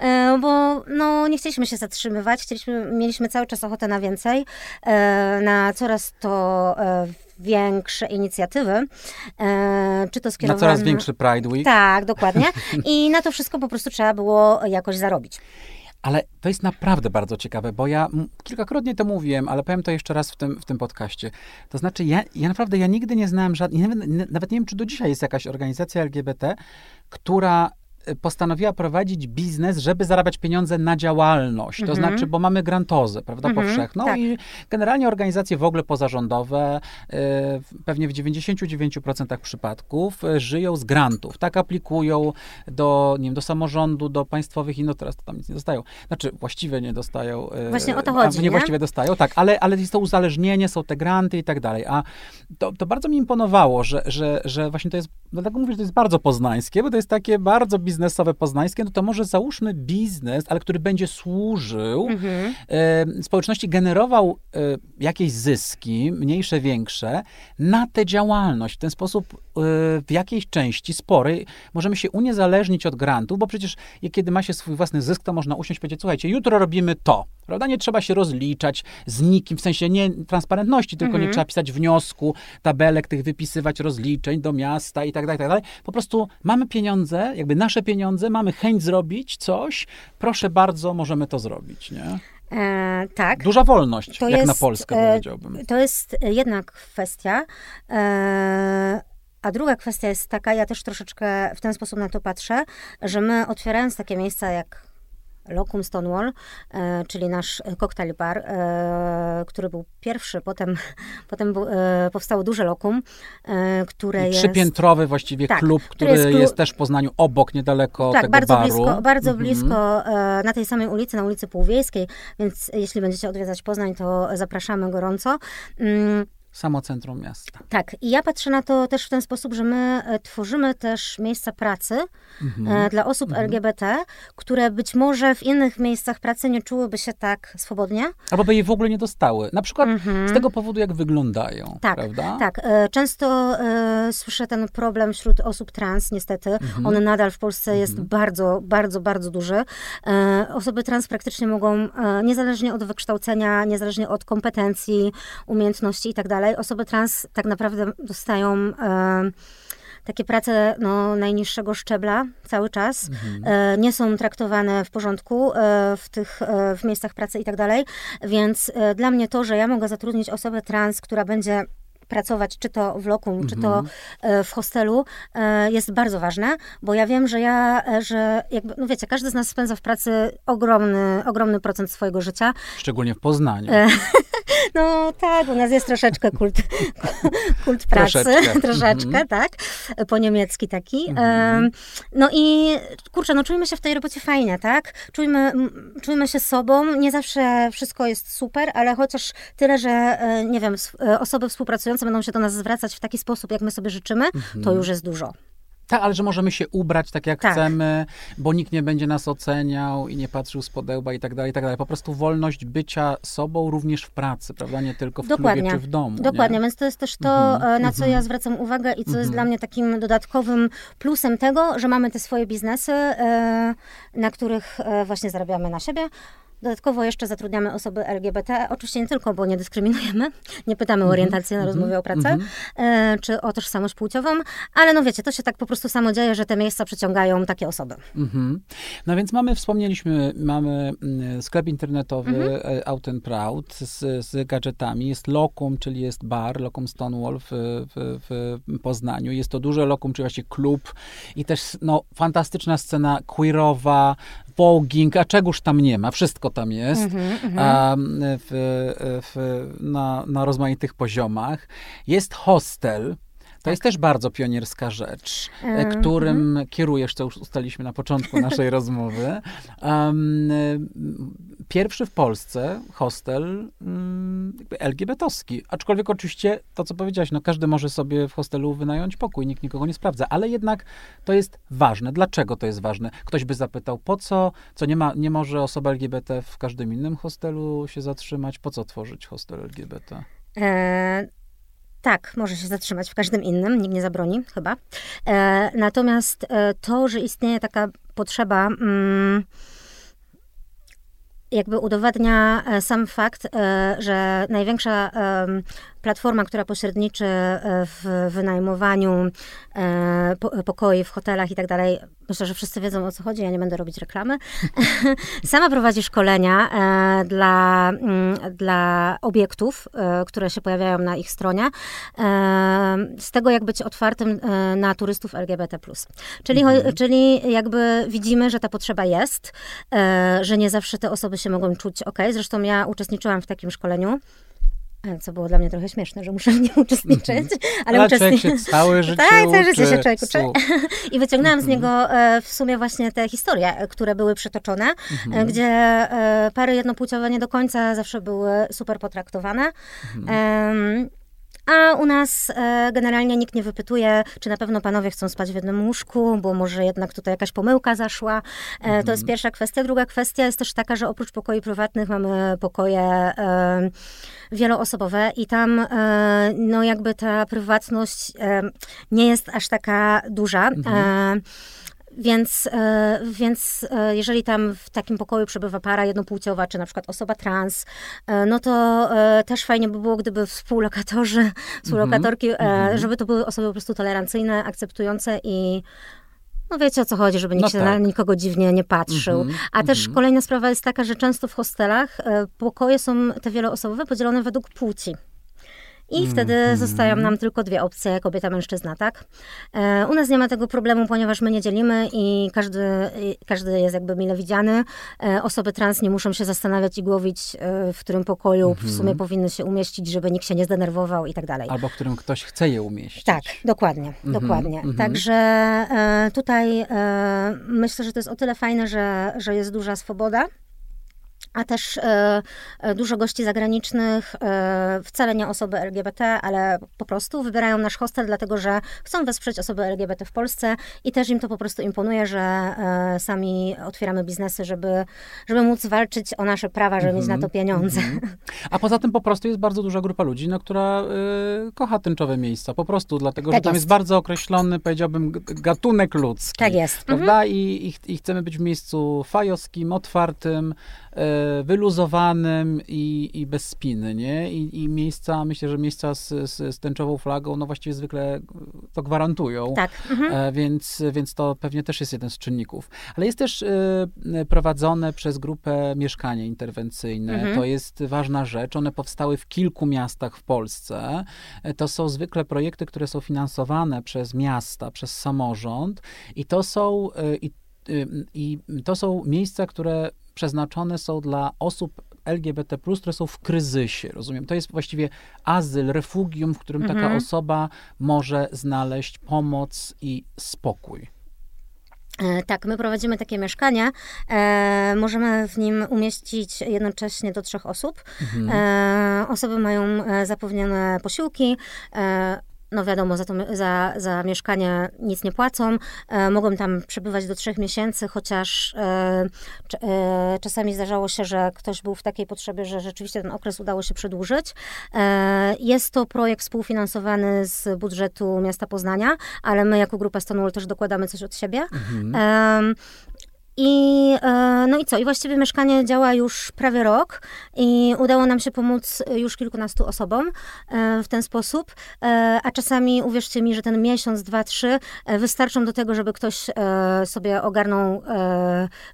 E, bo no, nie chcieliśmy się zatrzymywać, chcieliśmy, mieliśmy cały czas ochotę na więcej, e, na coraz to większe inicjatywy, czy to Na skierowane... coraz większy Pride Week. Tak, dokładnie. I na to wszystko po prostu trzeba było jakoś zarobić. Ale to jest naprawdę bardzo ciekawe, bo ja kilkakrotnie to mówiłem, ale powiem to jeszcze raz w tym, w tym podcaście. To znaczy, ja, ja naprawdę, ja nigdy nie znałem żadnej, nawet, nawet nie wiem, czy do dzisiaj jest jakaś organizacja LGBT, która postanowiła prowadzić biznes, żeby zarabiać pieniądze na działalność. To Mhm. znaczy, bo mamy grantozę, prawda, Mhm, powszechną tak. i generalnie organizacje w ogóle pozarządowe, w- pewnie w 99% przypadków e, żyją z grantów. Tak aplikują do, nie wiem, do samorządu, do państwowych i no teraz to tam nic nie dostają. Znaczy, właściwie nie dostają. Właśnie o to chodzi, nie? Niewłaściwie dostają, tak, ale, ale jest to uzależnienie, są te granty i tak dalej. A to, to bardzo mi imponowało, że, że, że właśnie to jest, dlatego mówię, że to jest bardzo poznańskie, bo to jest takie bardzo biznesowe poznańskie, no to może załóżmy biznes, ale który będzie służył Mhm. e, społeczności, generował e, jakieś zyski, mniejsze, większe, na tę działalność. W ten sposób e, w jakiejś części sporej możemy się uniezależnić od grantów, bo przecież kiedy ma się swój własny zysk, to można usiąść i powiedzieć, słuchajcie, jutro robimy to. Prawda? Nie trzeba się rozliczać z nikim, w sensie nie transparentności, tylko nie trzeba pisać wniosku, tabelek tych wypisywać, rozliczeń do miasta i tak dalej, i tak dalej. Po prostu mamy pieniądze, jakby nasze pieniądze, mamy chęć zrobić coś, proszę bardzo, możemy to zrobić, nie? E, tak. Duża wolność, To jak na jest, Polskę e, powiedziałbym. To jest jedna kwestia. E, a druga kwestia jest taka, ja też troszeczkę w ten sposób na to patrzę, że my otwierając takie miejsca jak Locum Stonewall, e, czyli nasz koktajl bar, e, który był pierwszy, potem, potem bu- e, powstało duże Lokum, e, które I jest... Trzypiętrowy właściwie Tak, klub, który jest jest, też w Poznaniu, obok, niedaleko Tak, tego bardzo baru. blisko, bardzo Mhm. blisko na tej samej ulicy, na ulicy Półwiejskiej, więc jeśli będziecie odwiedzać Poznań, to zapraszamy gorąco. Mm, Samo centrum miasta. Tak, i ja patrzę na to też w ten sposób, że my e, tworzymy też miejsca pracy Mhm. e, dla osób LGBT, które być może w innych miejscach pracy nie czułyby się tak swobodnie. Albo by jej w ogóle nie dostały. Na przykład Mhm. z tego powodu, jak wyglądają, Tak, prawda? tak. E, Często słyszę ten problem wśród osób trans, niestety. Mhm. On nadal w Polsce jest bardzo, bardzo, bardzo duży. Osoby trans praktycznie mogą, niezależnie od wykształcenia, niezależnie od kompetencji, umiejętności i tak dalej, osoby trans tak naprawdę dostają e, takie prace no, najniższego szczebla cały czas. E, Nie są traktowane w porządku e, w tych e, w miejscach pracy i tak dalej. Więc e, dla mnie to, że ja mogę zatrudnić osobę trans, która będzie pracować czy to w lokum, czy to e, w hostelu, jest bardzo ważne, bo ja wiem, że ja, że jakby, no wiecie, każdy z nas spędza w pracy ogromny, ogromny procent swojego życia. Szczególnie w Poznaniu. No tak, u nas jest troszeczkę kult, kult pracy, troszeczkę, troszeczkę -hmm. tak, po niemiecki taki. -hmm. No i kurczę, no czujmy się w tej robocie fajnie, tak? Czujmy, czujmy się sobą, nie zawsze wszystko jest super, ale chociaż tyle, że e, nie wiem, e, osoby współpracujące będą się do nas zwracać w taki sposób, jak my sobie życzymy, -hmm. to już jest dużo. Tak, ale że możemy się ubrać tak, jak tak. chcemy, bo nikt nie będzie nas oceniał i nie patrzył z podełba i tak dalej, i tak dalej. Po prostu wolność bycia sobą również w pracy, prawda? Nie tylko w Dokładnie. klubie czy w domu. Dokładnie, nie? więc to jest też to, mm-hmm. na co ja zwracam uwagę i co jest dla mnie takim dodatkowym plusem tego, że mamy te swoje biznesy, e, na których właśnie zarabiamy na siebie. Dodatkowo jeszcze zatrudniamy osoby LGBT, oczywiście nie tylko, bo nie dyskryminujemy, nie pytamy o mhm. orientację na mhm. rozmowie o pracę, mm-hmm. czy o tożsamość płciową, ale no wiecie, to się tak po prostu samo dzieje, że te miejsca przyciągają takie osoby. No więc mamy, wspomnieliśmy, mamy mm, sklep internetowy. Out and Proud z, z gadżetami, jest Lokum, czyli jest bar, Lokum Stonewall w, w, w Poznaniu, jest to duże Lokum, czyli właśnie klub i też no, fantastyczna scena queerowa, voguing, a czegoż tam nie ma, wszystko tam jest mm -hmm, a, w, w, na, na rozmaitych poziomach. Jest hostel, tak. jest też bardzo pionierska rzecz, mm, którym mm. kierujesz, co już ustaliśmy na początku naszej rozmowy. Um, pierwszy w Polsce hostel um, LGBT-owski. Aczkolwiek oczywiście to, co powiedziałaś, no każdy może sobie w hostelu wynająć pokój, nikt nikogo nie sprawdza, ale jednak to jest ważne. Dlaczego to jest ważne? Ktoś by zapytał, po co? Co nie, ma, nie może osoba LGBT w każdym innym hostelu się zatrzymać? Po co tworzyć hostel LGBT? E tak, może się zatrzymać w każdym innym, nikt nie zabroni chyba. E, natomiast e, to, że istnieje taka potrzeba. Mm, jakby udowadnia e, sam fakt, e, że największa platforma, która pośredniczy e, w wynajmowaniu pokoi w hotelach i tak dalej, myślę, że wszyscy wiedzą o co chodzi, ja nie będę robić reklamy. Sama prowadzi szkolenia dla, mm, dla obiektów, które się pojawiają na ich stronie, z tego jak być otwartym na turystów LGBT+. Czyli, mhm. czyli jakby widzimy, że ta potrzeba jest, że nie zawsze te osoby się mogą czuć ok. Zresztą ja uczestniczyłam w takim szkoleniu. E, co było dla mnie trochę śmieszne, że muszę w nim uczestniczyć. Mhm. Ale, ale uczestniczyć. się całe życie Tak, całe życie się człowiek uczy. I wyciągnęłam z mhm. niego e, w sumie właśnie te historie, które były przytoczone, e, mhm. gdzie pary jednopłciowe nie do końca zawsze były super potraktowane. Mhm. A u nas e, generalnie nikt nie wypytuje, czy na pewno panowie chcą spać w jednym łóżku, bo może jednak tutaj jakaś pomyłka zaszła. E, mhm. To jest pierwsza kwestia. Druga kwestia jest też taka, że oprócz pokoi prywatnych mamy pokoje e, wieloosobowe i tam e, no jakby ta prywatność e, nie jest aż taka duża. Mhm. Więc, e, więc e, jeżeli tam w takim pokoju przebywa para jednopłciowa, czy na przykład osoba trans, e, no to też fajnie by było, gdyby współlokatorzy, współlokatorki, mm-hmm. żeby to były osoby po prostu tolerancyjne, akceptujące i no wiecie o co chodzi, żeby nikt no się tak. na nikogo dziwnie nie patrzył. Mm-hmm, A też mm-hmm. kolejna sprawa jest taka, że często w hostelach pokoje są te wieloosobowe podzielone według płci. I wtedy mm. zostają nam tylko dwie opcje, kobieta, mężczyzna, tak? E, u nas nie ma tego problemu, ponieważ my nie dzielimy i każdy, każdy jest jakby mile widziany. E, osoby trans nie muszą się zastanawiać i głowić, e, w którym pokoju mm -hmm. w mhm. sumie powinny się umieścić, żeby nikt się nie zdenerwował i tak dalej. Albo w którym ktoś chce je umieścić. Tak, dokładnie, mm -hmm. dokładnie. Mm -hmm. Także e, tutaj e, myślę, że to jest o tyle fajne, że, że jest duża swoboda a też e, e, dużo gości zagranicznych, e, wcale nie osoby LGBT, ale po prostu wybierają nasz hostel, dlatego że chcą wesprzeć osoby LGBT w Polsce i też im to po prostu imponuje, że sami otwieramy biznesy, żeby, żeby móc walczyć o nasze prawa, żeby mm -hmm, mieć na to mhm, pieniądze. Mm -hmm. A poza tym po prostu jest bardzo duża grupa ludzi, no, która kocha tęczowe miejsca, po prostu, dlatego tak że tam jest. jest. bardzo określony, powiedziałbym, gatunek ludzki. Tak jest. Prawda? Mm -hmm. I, i, I chcemy być w miejscu fajowskim, otwartym, wyluzowanym i, i bez spiny, nie? I, I, miejsca, myślę, że miejsca z, z, z tęczową flagą, no właściwie zwykle to gwarantują. Tak. Mhm. E, więc, więc to pewnie też jest jeden z czynników. Ale jest też e, prowadzone przez grupę mieszkanie interwencyjne. Mhm. To jest ważna rzecz. One powstały w kilku miastach w Polsce. To są zwykle projekty, które są finansowane przez miasta, przez samorząd i to są i, i to są miejsca, które przeznaczone są dla osób LGBT, które są w kryzysie, rozumiem. To jest właściwie azyl, refugium, w którym taka Mhm. osoba może znaleźć pomoc i spokój. E, Tak, my prowadzimy takie mieszkanie. E, możemy w nim umieścić jednocześnie do trzech osób. Mhm. E, osoby mają e, zapewnione posiłki. E, no wiadomo, za, to, za, za mieszkanie nic nie płacą. E, mogą tam przebywać do trzech miesięcy, chociaż e, e, czasami zdarzało się, że ktoś był w takiej potrzebie, że rzeczywiście ten okres udało się przedłużyć. E, jest to projekt współfinansowany z budżetu miasta Poznania, ale my jako grupa Stonewall też dokładamy coś od siebie. Mhm. I, e, no i co? I właściwie mieszkanie działa już prawie rok i udało nam się pomóc już kilkunastu osobom e, w ten sposób. E, A czasami, uwierzcie mi, że ten miesiąc, dwa, trzy wystarczą do tego, żeby ktoś sobie ogarnął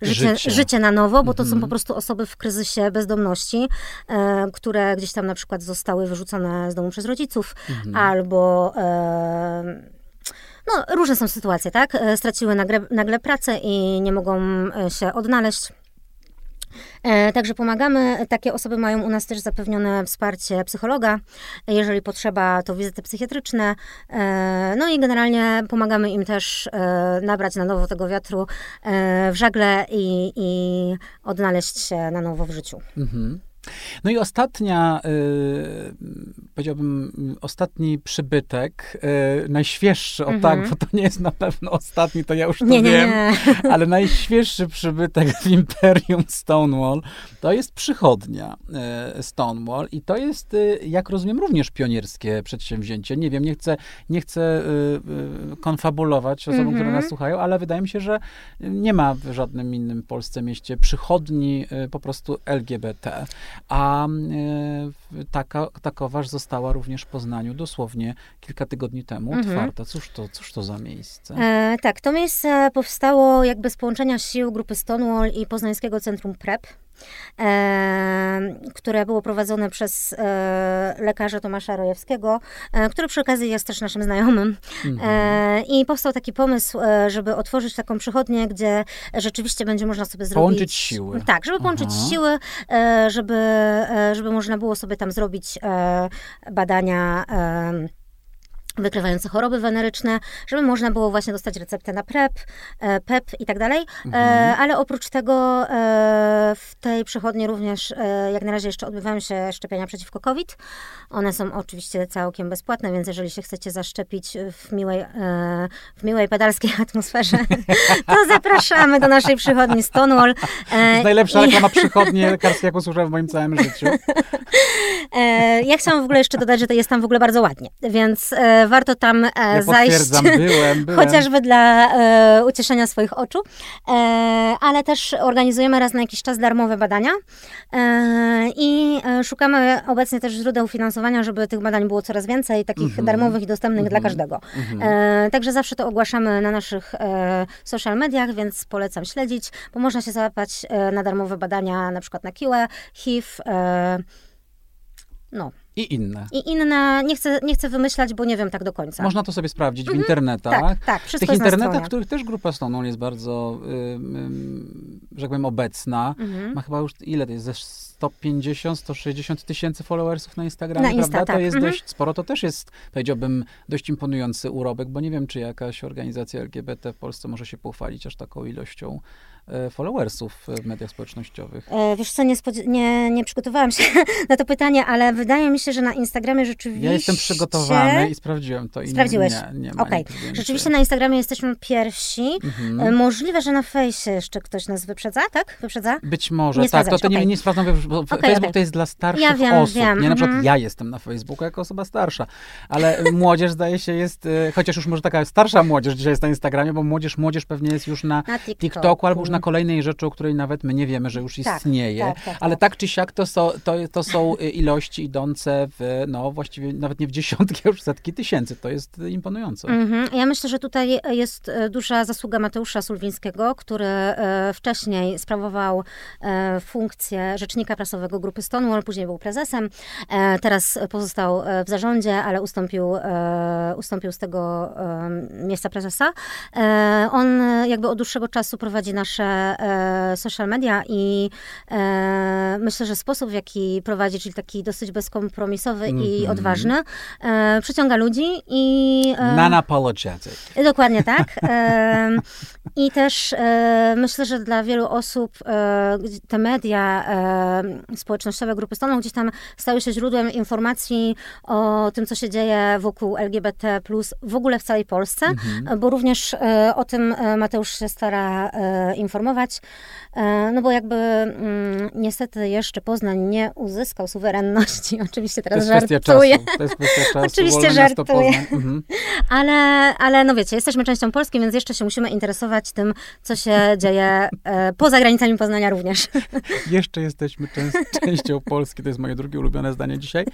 życie, Życie. życie. na nowo, bo to są Mhm. po prostu osoby w kryzysie bezdomności, które gdzieś tam na przykład zostały wyrzucone z domu przez rodziców Mhm. albo. No, różne są sytuacje, tak? E, Straciły nagle, nagle pracę i nie mogą e, się odnaleźć. E, Także pomagamy. Takie osoby mają u nas też zapewnione wsparcie psychologa. Jeżeli potrzeba, to wizyty psychiatryczne. No i generalnie pomagamy im też nabrać na nowo tego wiatru w żagle i, i odnaleźć się na nowo w życiu. Mhm. No i ostatnia, y, powiedziałbym, ostatni przybytek, y, najświeższy, o Mhm. tak, bo to nie jest na pewno ostatni, to ja już to Nie, nie, wiem, nie. ale najświeższy przybytek w Imperium Stonewall to jest przychodnia y, Stonewall i to jest, y, jak rozumiem, również pionierskie przedsięwzięcie. Nie wiem, nie chcę, nie chcę y, y, konfabulować osobom, które Mhm. nas słuchają, ale wydaje mi się, że nie ma w żadnym innym Polsce mieście przychodni po prostu LGBT. A y, taka, takoważ została również w Poznaniu dosłownie kilka tygodni temu Mhm. otwarta. Cóż to, cóż to za miejsce? E, tak, to miejsce powstało jakby z połączenia sił grupy Stonewall i Poznańskiego Centrum PrEP, e, które było prowadzone przez e, lekarza Tomasza Rojewskiego, e, który przy okazji jest też naszym znajomym. Mhm. E, I powstał taki pomysł, żeby otworzyć taką przychodnię, gdzie rzeczywiście będzie można sobie zrobić... Połączyć siły. Tak, żeby połączyć Aha. siły, żeby, żeby można było sobie tam zrobić badania... Wykrywające choroby weneryczne, żeby można było właśnie dostać receptę na PrEP, e, PEP i tak dalej. E, Mhm. ale oprócz tego e, w tej przychodni również jak na razie jeszcze odbywają się szczepienia przeciwko COVID. One są oczywiście całkiem bezpłatne, więc jeżeli się chcecie zaszczepić w miłej, w miłej pedalskiej atmosferze, to zapraszamy do naszej przychodni Stonewall. To jest najlepsza reklama przychodni lekarskiej, jaką słyszałem w moim całym życiu. Ja chciałam w ogóle jeszcze dodać, że to jest tam w ogóle bardzo ładnie, więc warto tam e, Ja zajść. byłem, byłem. Chociażby dla e, ucieszenia swoich oczu, e, ale też organizujemy raz na jakiś czas darmowe badania i szukamy obecnie też źródeł finansowania, żeby tych badań było coraz więcej, takich Mhm. darmowych i dostępnych dla Mhm. każdego. Mhm. Także zawsze to ogłaszamy na naszych social mediach, więc polecam śledzić, bo można się załapać na darmowe badania, na przykład na KIłę, HIV, no I inne. i inne, nie chcę, nie chcę wymyślać, bo nie wiem tak do końca. Można to sobie sprawdzić w internetach. tak, tak, W tych internetach, w których też grupa Stonewall jest bardzo, ym, że tak powiem, obecna. Mhm. Ma chyba już, ile to jest, ze 150, 160 tysięcy followersów na Instagramie, Na Insta, prawda? To tak. jest Mhm. dość sporo. To też jest, powiedziałbym, dość imponujący urobek, bo nie wiem, czy jakaś organizacja LGBT w Polsce może się pochwalić aż taką ilością followersów w mediach społecznościowych. E, Wiesz co, nie, nie, nie przygotowałam się na to pytanie, ale wydaje mi się, że na Instagramie rzeczywiście... Ja jestem przygotowany i sprawdziłem to. I Sprawdziłeś? Nie, nie ma Okej. więcej. Rzeczywiście na Instagramie jesteśmy pierwsi. Mhm. E, Możliwe, że na fejsie jeszcze ktoś nas wyprzedza, tak? Wyprzedza? Być może, Nie tak. To, sprawdzać, to nie, okej. nie sprawdzam, bo Okej, Facebook to jest dla starszych Ja wiem, osób. wiem, Nie, na przykład mhm. ja jestem na Facebooku jako osoba starsza, ale młodzież zdaje się jest, e, chociaż już może taka starsza młodzież dzisiaj jest na Instagramie, bo młodzież, młodzież pewnie jest już na Na TikToku. TikToku albo już na kolejnej rzeczy, o której nawet my nie wiemy, że już Tak, istnieje. tak, tak, ale tak. tak czy siak to są, to, to są e, ilości idące w, no właściwie nawet nie w dziesiątki, a już setki tysięcy. To jest e, imponujące. Mhm. Ja myślę, że tutaj jest e, duża zasługa Mateusza Sulwińskiego, który e, wcześniej sprawował e, funkcję rzecznika rzecznika prasowego grupy Stonewall, później był prezesem, teraz pozostał w zarządzie, ale ustąpił, ustąpił z tego miejsca prezesa. On jakby od dłuższego czasu prowadzi nasze social media i myślę, że sposób, w jaki prowadzi, czyli taki dosyć bezkompromisowy mm -hmm. i mhm. odważny, przyciąga ludzi i... Non-apologetic. Dokładnie tak. I też e, myślę, że dla wielu osób e, te media e, społecznościowe Grupy Stoną gdzieś tam stały się źródłem informacji o tym, co się dzieje wokół LGBT+, w ogóle w całej Polsce, mhm. bo również o tym Mateusz się stara informować. No bo jakby mm, niestety jeszcze Poznań nie uzyskał suwerenności. Oczywiście teraz żartuję. To jest kwestia czasu. Oczywiście żartuję. Mhm. Ale, ale no wiecie, jesteśmy częścią Polski, więc jeszcze się musimy interesować tym, co się dzieje e, poza granicami Poznania również. Jeszcze jesteśmy częścią Polski, to jest moje drugie ulubione zdanie dzisiaj.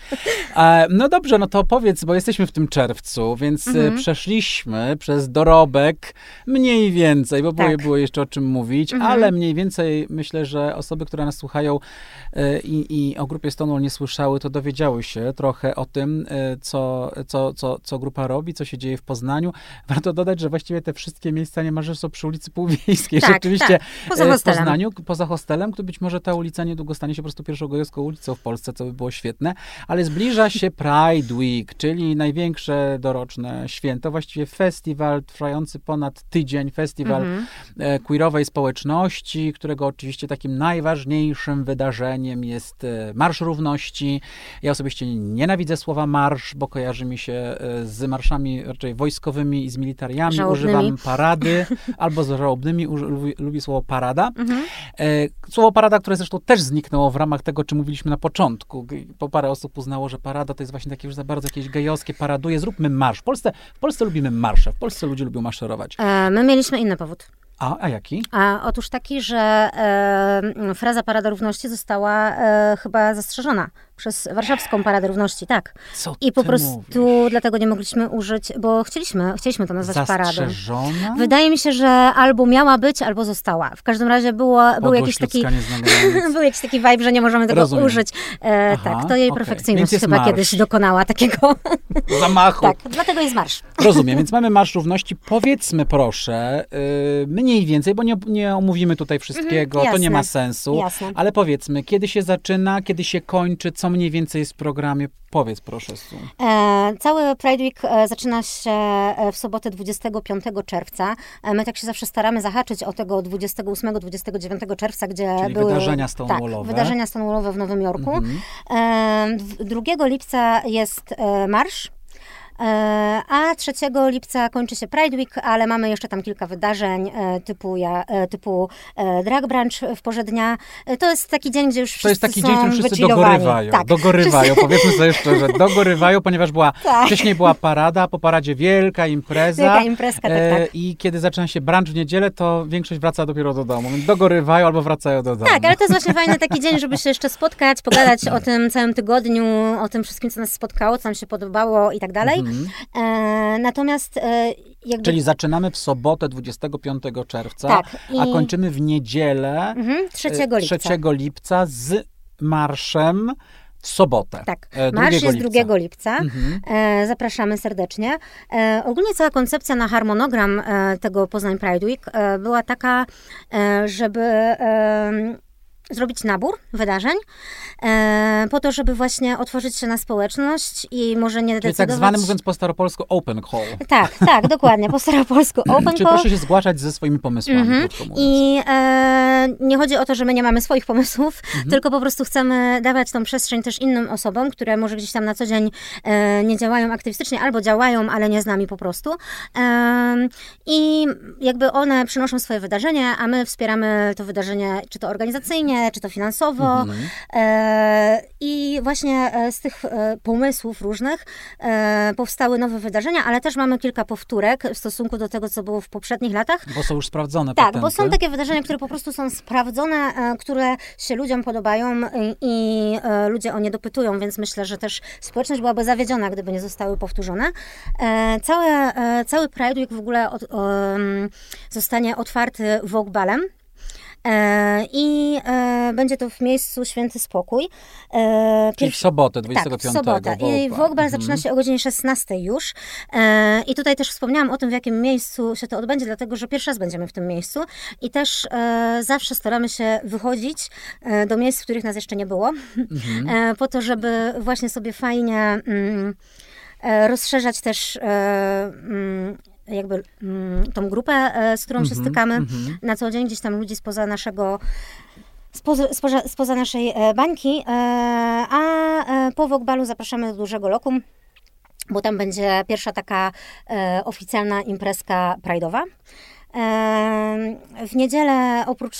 E, no dobrze, no to powiedz, bo jesteśmy w tym czerwcu, więc e, mhm. przeszliśmy przez dorobek mniej więcej, bo tak. było jeszcze o czym mówić, mhm. ale mniej więcej myślę, że osoby, które nas słuchają e, i, i o grupie Stonewall nie słyszały, to dowiedziały się trochę o tym, e, co, co, co, co grupa robi, co się dzieje w Poznaniu. Warto dodać, że właściwie te wszystkie miejsca niemalże są przy ulicy Półwiejskiej. Tak, Rzeczywiście tak. Poza e, w Poznaniu, poza hostelem, to być może ta ulica niedługo stanie się po prostu pierwszą gojowską ulicą w Polsce, co by było świetne, ale zbliża się Pride Week, czyli największe doroczne święto, właściwie festiwal trwający ponad tydzień, festiwal mhm. Queerowej społeczności, którego oczywiście takim najważniejszym wydarzeniem jest Marsz Równości. Ja osobiście nienawidzę słowa marsz, bo kojarzy mi się z marszami raczej wojskowymi i z militariami. Żałobnymi. Używam parady albo z żałobnymi, lubi, lubi słowo parada. Mhm. E, słowo parada, które zresztą też zniknęło w ramach tego, o czym mówiliśmy na początku, bo parę osób uznało, że parada to jest właśnie takie już za bardzo jakieś gejowskie, paraduje, zróbmy marsz. W Polsce, w Polsce lubimy marsze, w Polsce ludzie lubią maszerować. E, my mieliśmy inny powód. A, a jaki? A, otóż taki, że e, fraza Parada Równości została e, chyba zastrzeżona przez Warszawską Paradę Równości, tak. Co I po prostu mówisz? dlatego nie mogliśmy użyć, bo chcieliśmy, chcieliśmy to nazwać paradą. Wydaje mi się, że albo miała być, albo została. W każdym razie było, był jakiś taki był jakiś taki vibe, że nie możemy tego Rozumiem. użyć. E, Aha, tak, to jej okay. perfekcyjność chyba marsz. kiedyś dokonała takiego zamachu. tak, dlatego jest marsz. Rozumiem, więc mamy Marsz Równości. Powiedzmy proszę, yy, mniej więcej, bo nie, nie omówimy tutaj wszystkiego, mhm, to nie ma sensu, jasne. ale powiedzmy, kiedy się zaczyna, kiedy się kończy, co mniej więcej jest w programie? Powiedz proszę, Su. E, cały Pride Week e, zaczyna się e, w sobotę 25 czerwca. E, my tak się zawsze staramy zahaczyć o tego 28-29 czerwca, gdzie Czyli były... wydarzenia stonewallowe. Tak, wydarzenia stonewallowe w Nowym Jorku. Mhm. 2 lipca jest marsz E, a 3 lipca kończy się Pride Week, ale mamy jeszcze tam kilka wydarzeń e, typu, ja, e, typu Drag Brunch w porze dnia. To jest taki dzień, gdzie już wszyscy To jest taki dzień, w którym wszyscy dogorywają. Tak. Dogorywają, powiedzmy sobie szczerze, dogorywają, ponieważ była, tak. wcześniej była parada, po paradzie wielka impreza. Wielka imprezka, tak, tak. I kiedy zaczyna się brunch w niedzielę, to większość wraca dopiero do domu. Dogorywają albo wracają do domu. Tak, ale to jest właśnie fajny taki dzień, żeby się jeszcze spotkać, pogadać o tym całym tygodniu, o tym wszystkim, co nas spotkało, co nam się podobało i tak dalej. Mhm. E, natomiast e, jakby... Czyli zaczynamy w sobotę 25 czerwca, tak, i... a kończymy w niedzielę mhm, 3 e, lipca. 3 lipca z marszem w sobotę. Tak, marsz jest lipca. 2 lipca. Mhm. E, zapraszamy serdecznie. E, ogólnie cała koncepcja na harmonogram e, tego Poznań Pride Week była taka, żeby zrobić nabór wydarzeń, e, po to, żeby właśnie otworzyć się na społeczność i może nie Czyli decydować... tak zwany, mówiąc po staropolsku, open call. Tak, tak, dokładnie, po staropolsku open call. Czyli proszę się zgłaszać ze swoimi pomysłami, mm -hmm. I e, nie chodzi o to, że my nie mamy swoich pomysłów, mm -hmm. tylko po prostu chcemy dawać tą przestrzeń też innym osobom, które może gdzieś tam na co dzień e, nie działają aktywistycznie, albo działają, ale nie z nami po prostu. E, I jakby one przynoszą swoje wydarzenie, a my wspieramy to wydarzenie, czy to organizacyjnie, czy to finansowo. Mhm. E, I właśnie e, z tych e, pomysłów różnych powstały nowe wydarzenia, ale też mamy kilka powtórek w stosunku do tego, co było w poprzednich latach. Bo są już sprawdzone Tak, patenty. bo są takie wydarzenia, które po prostu są sprawdzone, które się ludziom podobają i, ludzie o nie dopytują, więc myślę, że też społeczność byłaby zawiedziona, gdyby nie zostały powtórzone. Cały Pride Week w ogóle od, zostanie otwarty Vogue Balem. E, I e, będzie to w miejscu Święty Spokój. E, Czyli w sobotę, 25. Tak, w sobotę. I Wogbal mhm. zaczyna się o godzinie 16 już. E, I tutaj też wspomniałam o tym, w jakim miejscu się to odbędzie, dlatego że pierwszy raz będziemy w tym miejscu. I też e, zawsze staramy się wychodzić e, do miejsc, w których nas jeszcze nie było, mhm. po to, żeby właśnie sobie fajnie mm, rozszerzać też mm, jakby mm, tą grupę, e, z którą mm -hmm, się mhm, stykamy mm -hmm. na co dzień, gdzieś tam ludzi spoza naszego spoza, spoza, spoza naszej e, bańki, e, a po Wokbalu zapraszamy do dużego lokum, bo tam będzie pierwsza taka oficjalna imprezka pride'owa. W niedzielę oprócz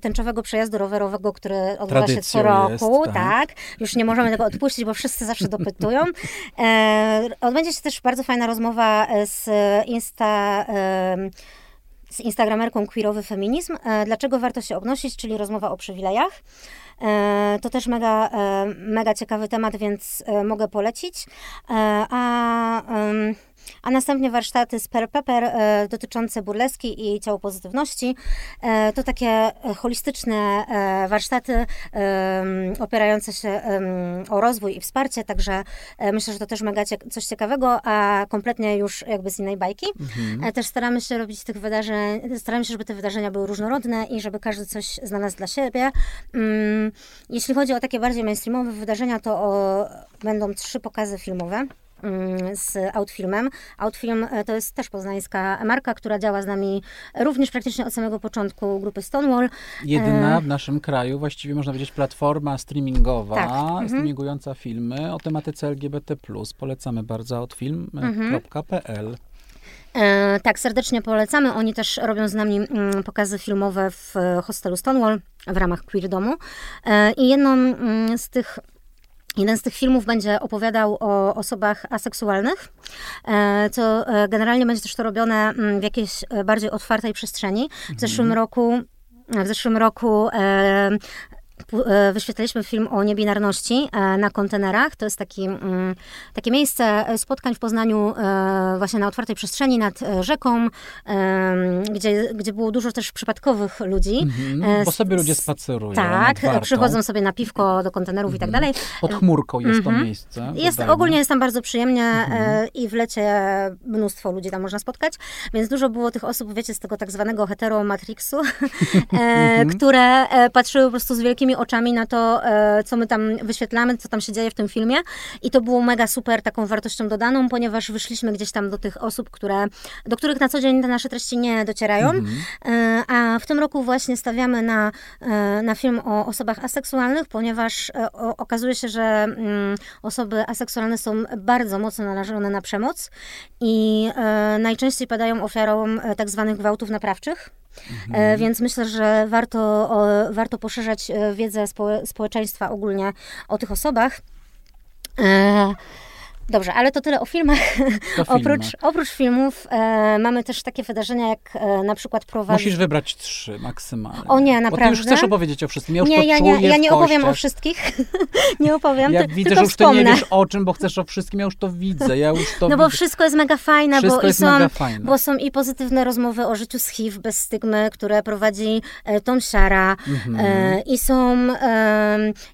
tęczowego przejazdu rowerowego, który odbywa się co roku, jest, tak. tak. już nie możemy tego odpuścić, bo wszyscy zawsze dopytują. Odbędzie się też bardzo fajna rozmowa z Insta z instagramerką Queerowy Feminizm. E, dlaczego warto się obnosić, czyli rozmowa o przywilejach. E, to też mega, e, mega ciekawy temat, więc mogę polecić. A a następnie warsztaty z Per Pepper e, dotyczące burleski i ciało pozytywności. E, to takie e, holistyczne warsztaty opierające się o rozwój i wsparcie, także myślę, że to też mega coś ciekawego, a kompletnie już jakby z innej bajki. Mhm. też staramy się robić tych wydarzeń, staramy się, żeby te wydarzenia były różnorodne i żeby każdy coś znalazł dla siebie. Mm, jeśli chodzi o takie bardziej mainstreamowe wydarzenia, to o, będą trzy pokazy filmowe. Mm, z Outfilmem. Outfilm e, to jest też poznańska marka, która działa z nami również praktycznie od samego początku grupy Stonewall. Jedyna e, w naszym kraju, właściwie można powiedzieć, platforma streamingowa, tak. Mhm. streamingująca filmy o tematyce LGBT+. Polecamy bardzo outfilm.pl. Mhm. E, tak, serdecznie polecamy. Oni też robią z nami mm, pokazy filmowe w hostelu Stonewall w ramach Queer Domu. E, I jedną mm, z tych Jeden z tych filmów będzie opowiadał o osobach aseksualnych, e, co e, generalnie będzie też to robione mm, w jakiejś e, bardziej otwartej przestrzeni. W zeszłym mhm. roku w zeszłym roku E, wyświetliliśmy film o niebinarności e, na kontenerach. To jest taki, mm, takie miejsce spotkań w Poznaniu e, właśnie na otwartej przestrzeni nad rzeką, gdzie, gdzie było dużo też przypadkowych ludzi. Mhm, bo sobie ludzie spacerują. Tak, przychodzą sobie na piwko do kontenerów mhm. i tak mhm. dalej. Pod chmurką jest to mhm. miejsce. Jest, ogólnie jest tam bardzo przyjemnie mhm. i w lecie mnóstwo ludzi tam można spotkać, więc dużo było tych osób, wiecie, z tego tak zwanego heteromatrixu, które patrzyły po prostu z wielkimi oczami na to, e, co my tam wyświetlamy, co tam się dzieje w tym filmie. I to było mega super taką wartością dodaną, ponieważ wyszliśmy gdzieś tam do tych osób, które, do których na co dzień te nasze treści nie docierają. Mhm. E, a w tym roku właśnie stawiamy na, e, na film o osobach aseksualnych, ponieważ okazuje się, że mm, osoby aseksualne są bardzo mocno narażone na przemoc i najczęściej padają ofiarą tak zwanych gwałtów naprawczych. Mhm. Więc myślę, że warto, warto poszerzać e, wiedzę społeczeństwa ogólnie o tych osobach. Dobrze, ale to tyle o filmach. oprócz, oprócz filmów e, mamy też takie wydarzenia, jak e, na przykład prowadzić... Musisz wybrać trzy maksymalnie. O nie, naprawdę? Bo ty już chcesz opowiedzieć o wszystkim. Ja już nie, to ja, czuję nie, ja nie opowiem o wszystkich. nie opowiem, Ja ty, widzę, że już ty nie wiesz o czym, bo chcesz o wszystkim, ja już to widzę. Ja już to no bo widzę. wszystko jest mega fajne, wszystko bo, jest są, mega fajne. bo są i pozytywne rozmowy o życiu z HIV bez stygmy, które prowadzi e, Tom Siara mhm. e, i są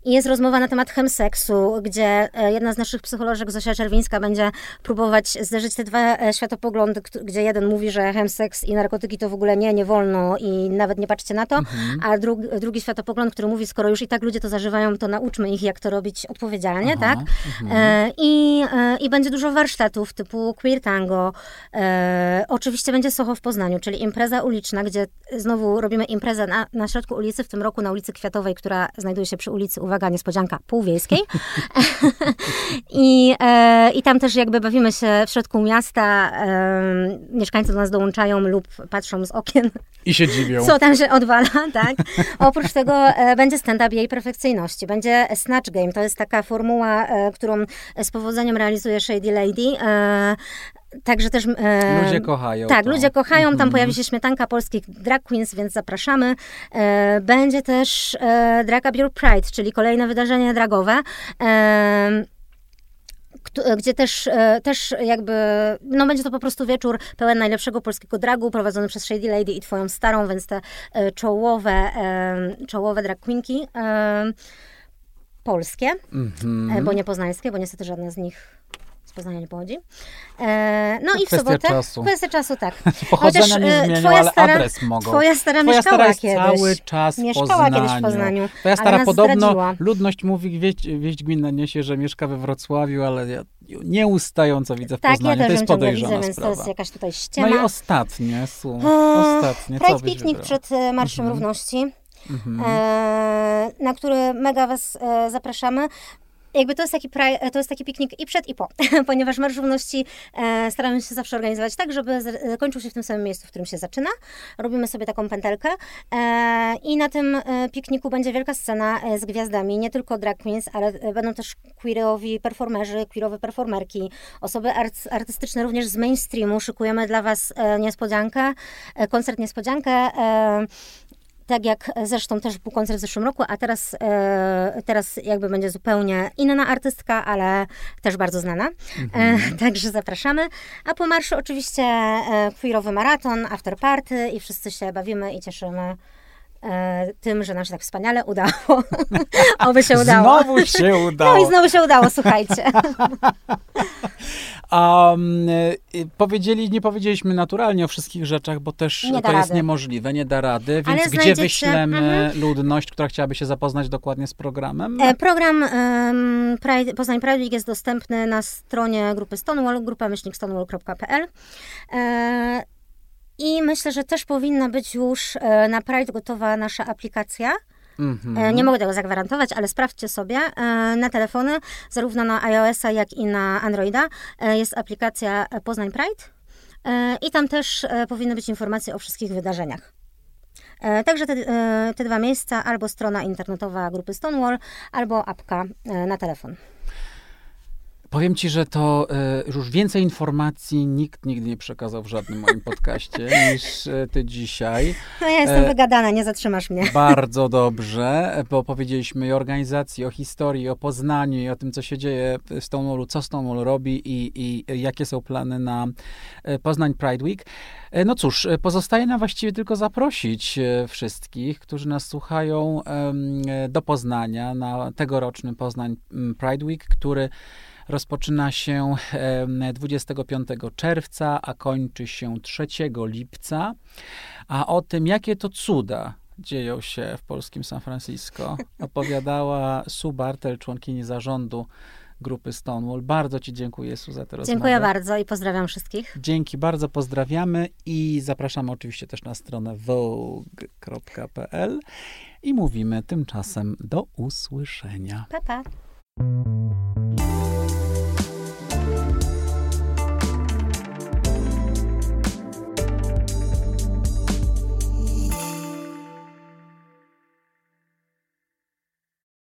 i jest rozmowa na temat chemseksu, gdzie e, jedna z naszych psycholożek, Zosia Czerwińska, będzie próbować zderzyć te dwa e, światopoglądy, gdzie jeden mówi, że chemseks i narkotyki to w ogóle nie, nie wolno i nawet nie patrzcie na to, mhm. a drugi, drugi światopogląd, który mówi, skoro już i tak ludzie to zażywają, to nauczmy ich, jak to robić odpowiedzialnie, Aha, tak? Mhm. E, i, e, I będzie dużo warsztatów typu queer tango. Oczywiście będzie Soho w Poznaniu, czyli impreza uliczna, gdzie znowu robimy imprezę na, na środku ulicy, w tym roku na ulicy Kwiatowej, która znajduje się przy ulicy, uwaga, niespodzianka, Półwiejskiej. I, e, I tam też jakby bawimy się w środku miasta, mieszkańcy do nas dołączają lub patrzą z okien. I się dziwią. Co tam się odwala, tak? Oprócz tego e, będzie stand-up jej perfekcyjności. Będzie Snatch Game, to jest taka formuła, e, którą z powodzeniem realizuje Shady Lady. E, także też. E, ludzie kochają. Tak, to. ludzie kochają. Tam mm -hmm. pojawi się śmietanka polskich drag queens, więc zapraszamy. E, będzie też e, Drag Up Your Pride, czyli kolejne wydarzenie dragowe gdzie też, też jakby, no będzie to po prostu wieczór pełen najlepszego polskiego dragu, prowadzony przez Shady Lady i twoją starą, więc te czołowe, czołowe drag queenki polskie, mm-hmm. bo nie poznańskie, bo niestety żadna z nich Poznania nie pochodzi. E, no i w sobotę. Czasu. Kwestia czasu, tak. Pochodzenia Chociaż, nie e, zmienią, twoja ale stara, adres mogą. Twoja stara twoja mieszkała stara kiedyś. cały czas mieszkała Poznaniu. kiedyś w Poznaniu. Twoja stara podobno, zdradziła. ludność mówi, wieść, wieść gminna niesie, że mieszka we Wrocławiu, ale ja nieustająco widzę w tak, Poznaniu. Ja to jest podejrzana widzę, sprawa. to jest jakaś tutaj ściema. No i ostatnie, su, ostatnie. Pride Piknik przed e, Marszem mhm. Równości. Mhm. E, na który mega Was e, zapraszamy jakby to jest taki, to jest taki piknik i przed, i po, ponieważ Marsz Równości e, staramy się zawsze organizować tak, żeby zakończył się w tym samym miejscu, w którym się zaczyna. Robimy sobie taką pętelkę e, i na tym e, pikniku będzie wielka scena e, z gwiazdami, nie tylko drag queens, ale e, będą też queerowi performerzy, queerowe performerki, osoby art, artystyczne również z mainstreamu. Szykujemy dla Was niespodziankę, koncert niespodziankę tak jak zresztą też był koncert w zeszłym roku, a teraz, e, teraz jakby będzie zupełnie inna artystka, ale też bardzo znana. Mhm. E, także zapraszamy. A po marszu oczywiście e, queerowy maraton, after party i wszyscy się bawimy i cieszymy tym, że nam się tak wspaniale udało. Oby się udało. Znowu się udało. No i znowu się udało, słuchajcie. Um, powiedzieli, nie powiedzieliśmy naturalnie o wszystkich rzeczach, bo też to jest niemożliwe, nie da rady. Więc Ale gdzie wyślemy mhm. ludność, która chciałaby się zapoznać dokładnie z programem? E, program um, Pride, Poznań Pride Week jest dostępny na stronie grupy Stonewall, grupa myślnikstonewall.pl. E, I myślę, że też powinna być już e, na Pride gotowa nasza aplikacja Mm-hmm. Nie mogę tego zagwarantować, ale sprawdźcie sobie. E, na telefony, zarówno na iOS-a, jak i na Androida, e, jest aplikacja Poznań Pride i tam też powinny być informacje o wszystkich wydarzeniach. Także te, te dwa miejsca, albo strona internetowa grupy Stonewall, albo apka na telefon. Powiem ci, że to y, już więcej informacji nikt nigdy nie przekazał w żadnym moim podcaście niż y, ty dzisiaj. No ja jestem e, wygadana, nie zatrzymasz mnie. Bardzo dobrze, bo powiedzieliśmy i o organizacji, o historii, o Poznaniu i o tym, co się dzieje w Stonewallu, co Stonewall robi i, i jakie są plany na Poznań Pride Week. No cóż, pozostaje nam właściwie tylko zaprosić wszystkich, którzy nas słuchają do Poznania na tegoroczny Poznań Pride Week, który rozpoczyna się 25 czerwca, a kończy się 3 lipca. A o tym, jakie to cuda dzieją się w polskim San Francisco, opowiadała Sue Bartel, członkini zarządu grupy Stonewall. Bardzo Ci dziękuję, Su, za tę rozmowę. Dziękuję bardzo i pozdrawiam wszystkich. Dzięki, bardzo pozdrawiamy i zapraszamy oczywiście też na stronę vogue.pl i mówimy tymczasem do usłyszenia. Pa, pa. あ。